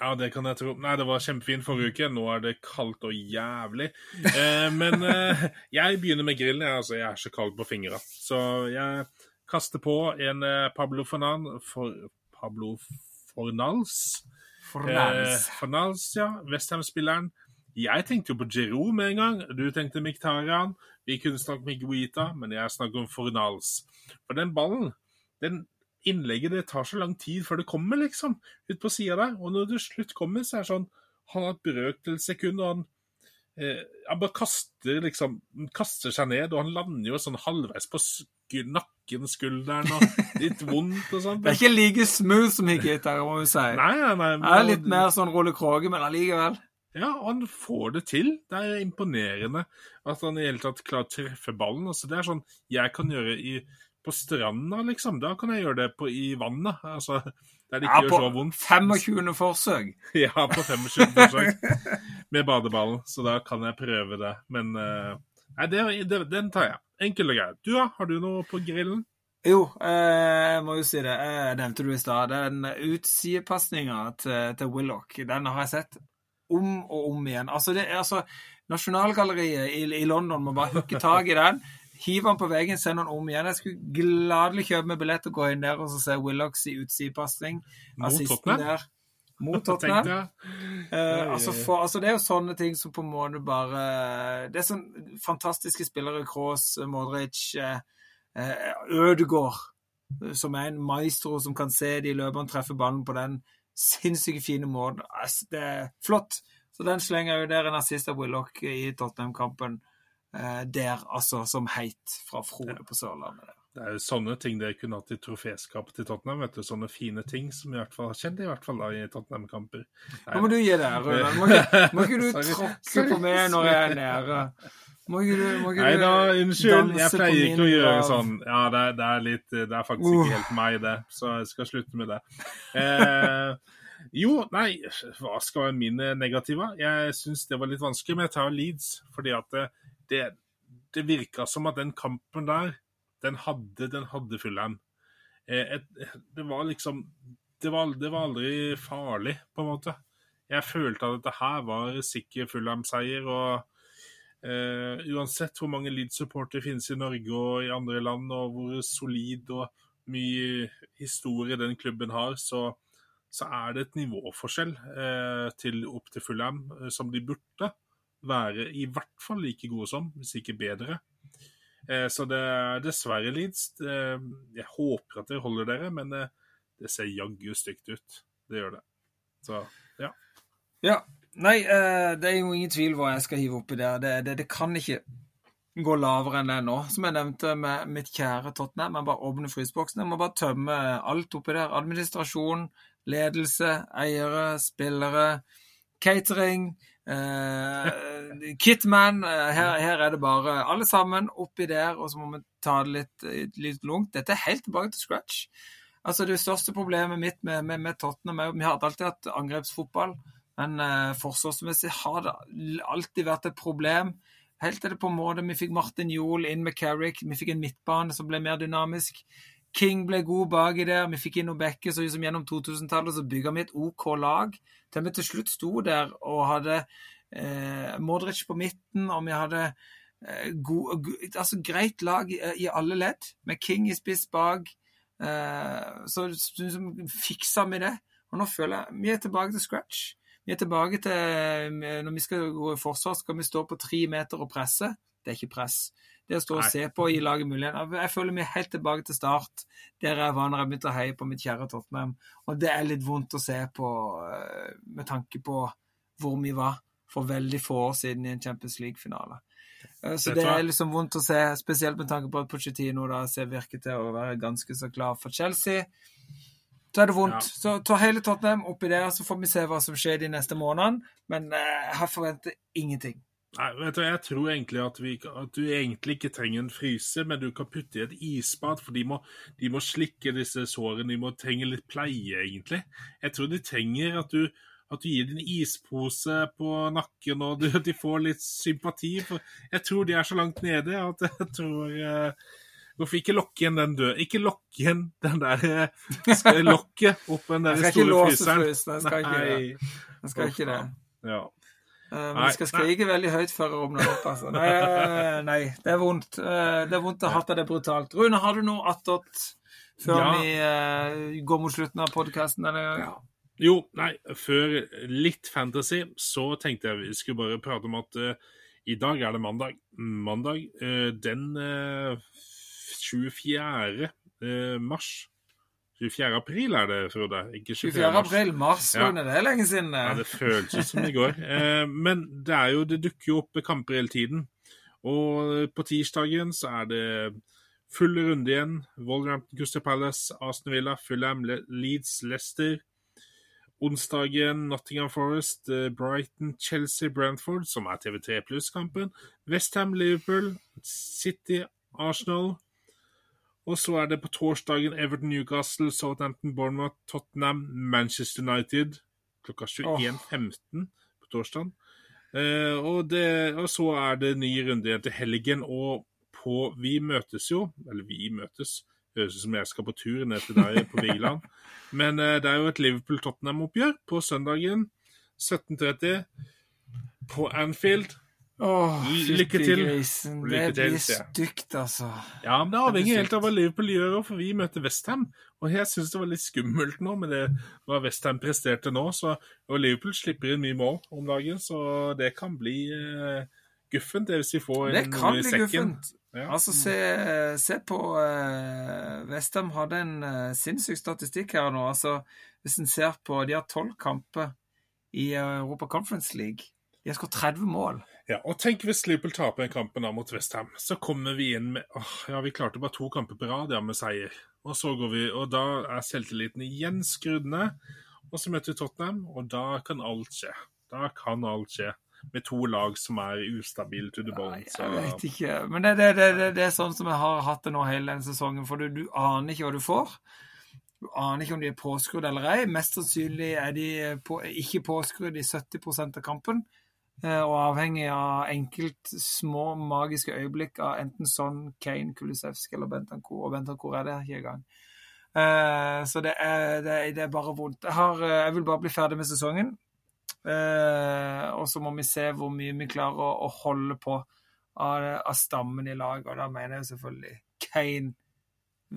S2: Ja, det kan jeg tro. Nei, det var kjempefint forrige uke. Nå er det kaldt og jævlig. Eh, men eh, jeg begynner med grillen. Jeg, altså, jeg er så kald på fingra. Så jeg kaster på en eh, Pablo Fornan for, Pablo Fornals.
S1: Fornals.
S2: Eh, ja. Westham-spilleren. Jeg tenkte jo på Giroud med en gang. Du tenkte Miktarian. Vi kunne snakke med Guita, men jeg snakker om Fornals. For den ballen, den innlegget det tar så lang tid før det kommer, liksom, ut på sida der. Og når det slutt kommer, så er det sånn Han har et brøkdelssekund, og han eh, Han bare kaster liksom kaster seg ned, og han lander jo sånn halvveis på sk nakken, skulderen, og litt vondt og sånn.
S1: Det er ikke like smooth som Higita, må vi si.
S2: Nei, nei, nei,
S1: det er litt mer sånn Rolle Kroge, men allikevel.
S2: Ja, og han får det til. Det er imponerende at han i hele tatt klarer å treffe ballen. Altså, det er sånn jeg kan gjøre i på stranda, liksom. Da kan jeg gjøre det på, i vannet. Altså, der det ikke ja, gjør så vondt.
S1: 25. forsøk.
S2: ja, på 25. forsøk med badeballen. Så da kan jeg prøve det. Men uh, nei, det, det, den tar jeg. Enkel og grei. Du, da? Har du noe på grillen?
S1: Jo, eh, jeg må jo si det. Jeg nevnte du i stad. Den utsidepasninga til, til Willoch, den har jeg sett om og om igjen. Altså, det, altså Nasjonalgalleriet i, i London må bare hooke tak i den hiver den på veggen, sender den om igjen. Jeg skulle gladelig kjøpe meg billett og gå inn der og se Willocks i utsidepasning.
S2: Mot Tottenham?
S1: Mot Tottenham. Uh, altså, for, altså, det er jo sånne ting som på en måte bare Det er sånn fantastiske spillere. Kroos, Modric, uh, Ødegaard, som er en maestro som kan se de løperne treffe ballen på den sinnssykt fine måten. Altså, det er flott. Så den slenger jo der en assist av Willoch i Tottenham-kampen. eh, der, altså, som heit fra Frode på Sørlandet.
S2: Det er jo sånne ting dere kunne hatt i troféskapet til Tottenham. vet du, Sånne fine ting som i hvert fall har skjedd i hvert fall da i Tottenham-kamper.
S1: Nå må du gi deg, Rune. Må, ikke- må ikke du tråkke på meg når jeg er nede? Må ikke du, må ikke
S2: Nei da, unnskyld. Jeg pleier ikke å gjøre sånn. Ja, det, er- det er litt Det er faktisk
S1: Uh.
S2: ikke helt meg, det. Så jeg skal slutte med det. Eh, jo, nei, hva skal være min eh, negativa? Jeg syns det var litt vanskelig, men jeg tar Leeds. Fordi at det, det, det virka som at den kampen der, den hadde, den hadde Fulham. Eh, det var liksom det var, det var aldri farlig, på en måte. Jeg følte at dette her var sikker Fulham-seier. og Eh, uansett hvor mange Leeds-supportere finnes i Norge og i andre land, og hvor solid og mye historie den klubben har, så, så er det et nivåforskjell eh, til opp til Fulham som de burde være i hvert fall like gode som, hvis ikke bedre. Eh, så det er dessverre Leeds. Eh, jeg håper at dere holder dere, men eh, det ser jaggu stygt ut. Det gjør det. Så ja.
S1: Ja. Nei, det er jo ingen tvil hva jeg skal hive oppi der. Det, det, det kan ikke gå lavere enn det nå. Som jeg nevnte med mitt kjære Tottenham, jeg bare åpner fryseboksen. Jeg må bare tømme alt oppi der. Administrasjon, ledelse, eiere, spillere, catering, eh, Kitman. eh, Her, her er det bare alle sammen oppi der, og så må vi ta det litt, litt lungt. Dette er helt tilbake til scratch. Altså Det største problemet mitt med, med, med Tottenham er Vi har alltid hatt angrepsfotball, men uh, forsvarsmessig har det alltid vært et problem. Helt til det på en måte vi fikk Martin Joel inn med Carrick, vi fikk en midtbane som ble mer dynamisk. King ble god baki der, vi fikk inn noen backer, så liksom gjennom 2000-tallet så bygga vi et OK lag. Til vi til slutt sto der og hadde eh, Modric på midten, og vi hadde eh, god, go- altså greit lag i, i alle ledd, med King i spiss bak. Eh, så liksom fiksa vi det. Og nå føler jeg vi er tilbake til scratch. Vi er tilbake til eh, Når vi skal gå i forsvar, skal vi stå på tre meter og presse. Det er ikke press. Det å stå og se på og gi laget mulighet. Jeg føler er helt tilbake til start, der jeg var når jeg begynte å heie på mitt kjære Tottenham. Og det er litt vondt å se på eh, med tanke på hvor vi var for veldig få år siden i en Champions League-finale. Eh, Så det er liksom vondt å se, spesielt med tanke på at Pochettino da ser virker til å være ganske så klar for Chelsea. Så er det vondt.
S2: Ja.
S1: Så ta hele Tottenham oppi der, så får vi se hva som skjer de neste månedene. Men eh, jeg forventer ingenting.
S2: Nei, vet du, Jeg tror egentlig at, vi, at du egentlig ikke trenger en fryser, men du kan putte i et isbad. For de må, de må slikke disse sårene. De må trenge litt pleie, egentlig. Jeg tror de trenger at du, at du gir dem en ispose på nakken, og du, de får litt sympati. For jeg tror de er så langt nede at jeg tror eh, Hvorfor ikke lokke igjen den død... Ikke lokke igjen den der skal jeg Lokket opp den der
S1: Jeg skal ikke
S2: store
S1: låse
S2: fryseren.
S1: Jeg skal ikke det. Jeg skal ikke det.
S2: Ja.
S1: Eh, vi skal skrike veldig høyt før jeg åpner opp, altså. Nei, nei, det er vondt. Eh, Det er vondt å ha hatt det brutalt. Rune, har du noe attåt før
S2: Ja.
S1: vi uh, går mot slutten av podkasten?
S2: Jo, nei, før litt fantasy, så tenkte jeg vi skulle bare prate om at uh, i dag er det mandag. Mandag eh, den eh, 24. eh, mars. 24. april er det, Frode. Ikke 24.
S1: 24. april, mars,
S2: Ja.
S1: Det er lenge siden.
S2: Ja,
S1: eh.
S2: det føles ut som i går. Eh, men det jo, det dukker jo opp kamper hele tiden. Og på tirsdagen så er det full runde igjen. Wolverhampton, Crystal Palace, Aston Villa, Fulham, Leeds, Leicester. Onsdagen Nottingham Forest, eh, Brighton, Chelsea, Brantford, som er TV3 Pluss-kampen. Westham, Liverpool, City, Arsenal. Og så er det på torsdagen Everton, Newcastle, Southampton, Bournemouth, Tottenham, Manchester United klokka 21.15 på torsdagen. Uh, og, det, og så er det ny runde igjen til helgen, og på Vi møtes jo, eller vi møtes, høres ut som jeg skal på tur ned til deg på Vigeland, men uh, det er jo et Liverpool-Tottenham-oppgjør på søndagen 17.30 på Anfield.
S1: Åh,
S2: Lykke til.
S1: grisen.
S2: Lykke
S1: Det
S2: til,
S1: blir stygt, altså.
S2: Ja, men det avhenger
S1: er
S2: helt av hva Liverpool gjør, for vi møter Westham. Og jeg syns det var litt skummelt nå med det hva Westham presterte nå. Så, og Liverpool slipper inn mye mål om dagen, så det kan bli uh, guffent det hvis vi får
S1: Det
S2: en
S1: sekken.
S2: noe i
S1: bli guffent.
S2: Ja.
S1: Altså, se, se på uh, Westham hadde en uh, sinnssyk statistikk her nå. Altså, hvis en ser på De har tolv kamper i Europa Conference League. De har skåret 30 mål.
S2: Ja, og tenk hvis Liverpool taper en kampen da mot Westham. Så kommer vi inn med åh, Ja, vi klarte bare to kamper på rad ja, med seier. Og så går vi, og da er selvtilliten igjen skrudd ned. Og så møter vi Tottenham, og da kan alt skje. Da kan alt skje. Med to lag som er ustabile to the bone. Så
S1: Jeg vet ikke. Men det, det, det, det, det er sånn som jeg har hatt det nå hele denne sesongen. For du, du aner ikke hva du får. Du aner ikke om de er påskrudd eller ei. Mest sannsynlig er de på, ikke påskrudd i 70% av kampen. Eh, Og avhengig av enkelt små magiske øyeblikk av enten Son, Kane, Kulisevsk eller Bentancour. Og Bentancour er det ikke engang. Uh, Så det er, det, det er bare vondt. Jeg, har, eh, jeg vil bare bli ferdig med sesongen. Uh, og så må vi se hvor mye vi klarer å, å holde på av, av stammen i laget. Og da mener jeg selvfølgelig Kane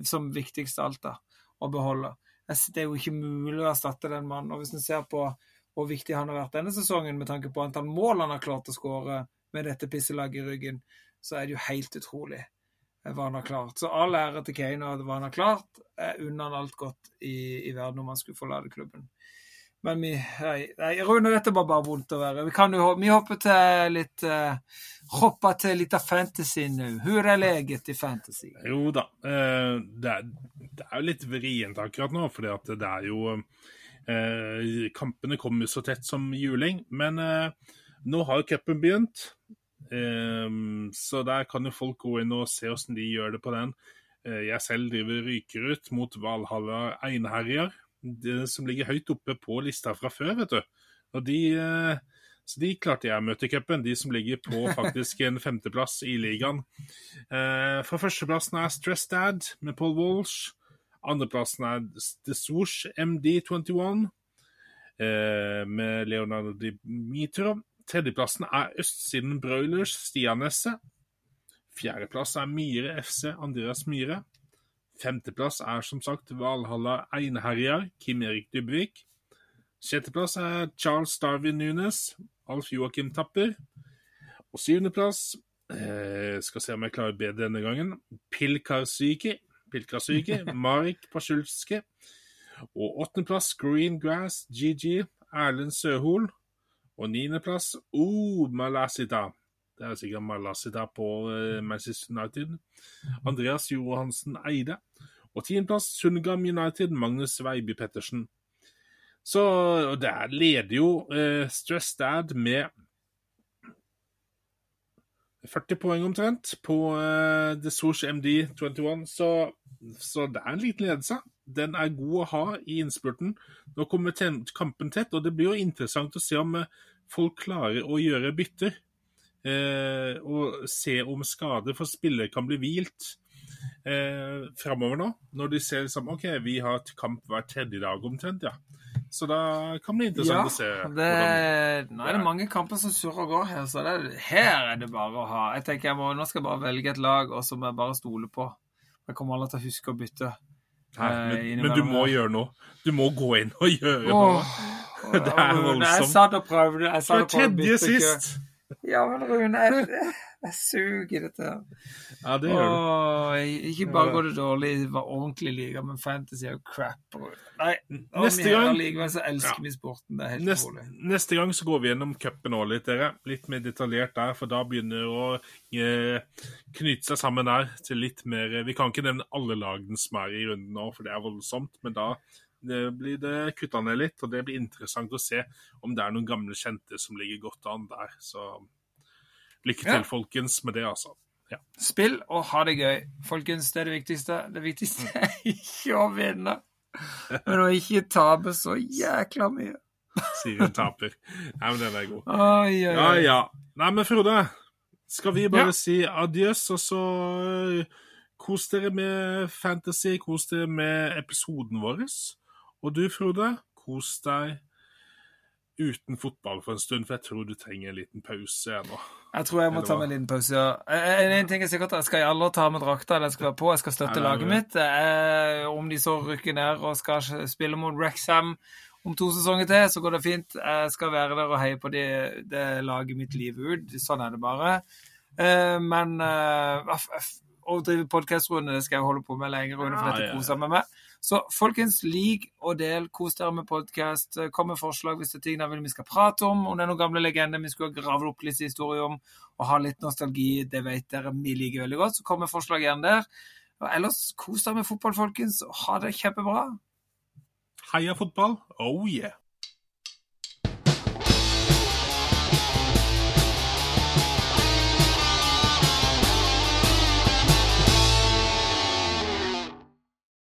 S1: som viktigst av alt, da, å beholde. Jeg Det er jo ikke mulig å erstatte den mannen. Og hvis en ser på hvor viktig han har vært denne sesongen, med tanke på antall mål han har klart å skåre med dette pisselaget i ryggen, så er det jo helt utrolig eh, hva han har klart. Så all ære til Kane og hva han har klart. Jeg unner han alt godt i, i verden om han skulle forlate klubben. Men vi Nei, Rune, dette var bare vondt å være. Vi kan jo vi hopper til litt uh, Hopper til litt av fantasy nå. Hvor er leget i fantasy?
S2: Jo da. Uh, Det er, det er jo litt vrient akkurat nå, fordi at det er jo eh, Kampene kommer så tett som juling. Men eh, nå har jo cupen begynt, eh, så der kan jo folk gå inn og se hvordan de gjør det på den. Eh, jeg selv driver ryker ut mot Valhalla Einherjer, som ligger høyt oppe på lista fra før, vet du. Og de eh, så de klarte jeg å møte i cupen, de som ligger på faktisk en femteplass i ligaen. Eh, fra førsteplassen er Stress Dad med Paul Walsh. Andreplassen er The Swoosh MD21 eh, med Leonardo Dimitro. Tredjeplassen er Østsiden Broilers Nesse. Fjerdeplass er Myhre FC Andreas Myhre. Femteplass er som sagt Valhalla Einherjar Kim Erik Dybvik. Sjetteplass er Charles Darwin Nunes, Alf Joakim Tapper. Og syvendeplass eh, Skal se om jeg klarer bedre denne gangen. Pilkarsyke, Pilkarsyke Marik Pasjulske. Og åttendeplass Greengrass GG, Erlend Søhol. Og niendeplass oh, Malasita. Det er sikkert Malasita på uh, Manchester United. Andreas Johansen Eide. Og tiendeplass Sundgam United, Magnus Veiby Pettersen. Så der leder jo uh, Stress Dad med 40 poeng omtrent på uh, The Source MD21, så, så det er en liten ledelse. Den er god å ha i innspurten. Nå kommer kampen tett, og det blir jo interessant å se om eh, folk klarer å gjøre bytter. Eh, og se om skade for spillere kan bli hvilt eh, framover nå. Når de ser liksom OK, vi har et kamp hver tredje dag omtrent, ja. Så da kan det bli interessant å se.
S1: det,
S2: hvordan-
S1: nå er det mange kamper som surrer og går her, så det, her er det bare å ha. Jeg tenker jeg må, Nå skal jeg bare velge et lag, og så må jeg bare stole på. Jeg kommer aldri til å huske å bytte.
S2: Nei,
S1: eh,
S2: men, men du må gjøre noe. Du må gå inn og gjøre noe.
S1: Åh,
S2: Det er
S1: voldsomt. Jeg satt og prøvde. Jeg satt og prøvde
S2: tredje
S1: sist. ikke-. Ja, men Rune, jeg, jeg suger i dette.
S2: Ja, det gjør du.
S1: Ikke bare går det dårlig i ordentlig liga, men fantasy er jo crap. Nei,
S2: Neste gang-
S1: Allikevel så elsker
S2: Ja.
S1: vi sporten. Det er helt
S2: Neste,
S1: rolig.
S2: neste gang så går vi gjennom cupen òg litt, dere. Litt mer detaljert der, for da begynner å eh, knyte seg sammen der til litt mer Vi kan ikke nevne alle lagene som er i runden nå, for det er voldsomt. Men da det blir det kutta ned litt, og det blir interessant å se om det er noen gamle kjente som ligger godt an der. Så lykke til,
S1: Ja.
S2: folkens, med det, altså. Ja.
S1: Spill og ha det gøy. Folkens, det er det viktigste. Det viktigste er ikke å vinne, men å ikke tape så jækla mye.
S2: Sier en taper. Nei, men den er god.
S1: Oi, oi,
S2: Ja,
S1: oi.
S2: ja. Nei, men Frode, skal vi bare
S1: Ja.
S2: si adjøs, og så øh, kos dere med fantasy, kos dere med episoden vår. Og du, Frode, kos deg uten fotball for en stund, for jeg tror du trenger en liten pause jeg nå.
S1: Jeg tror jeg må ta meg en liten pause. ja. Eh, En, en ting er sikkert, Jeg skal aldri ta med drakta jeg skal være på. Jeg skal støtte
S2: Nei,
S1: laget mitt. Eh, om de så rykker ned og skal spille mot Rexham om to sesonger til, så går det fint. Jeg skal være der og heie på det, de laget mitt liv ut. Sånn er det bare. Eh, men eh, å drive podkastrunde, det skal jeg holde på med lenger, under for dette koser jeg meg med. Så folkens, lik og del. Kos dere med podkast. Kom med forslag hvis det er ting dere vil vi skal prate om. Om det er noen gamle legender vi skulle ha gravd opp litt historie om, og ha litt nostalgi, det vet dere vi liker veldig godt. Så kom med forslag gjerne der. Og ellers, kos dere med fotball, folkens. Ha det kjempebra.
S2: Heia fotball. Oh yeah.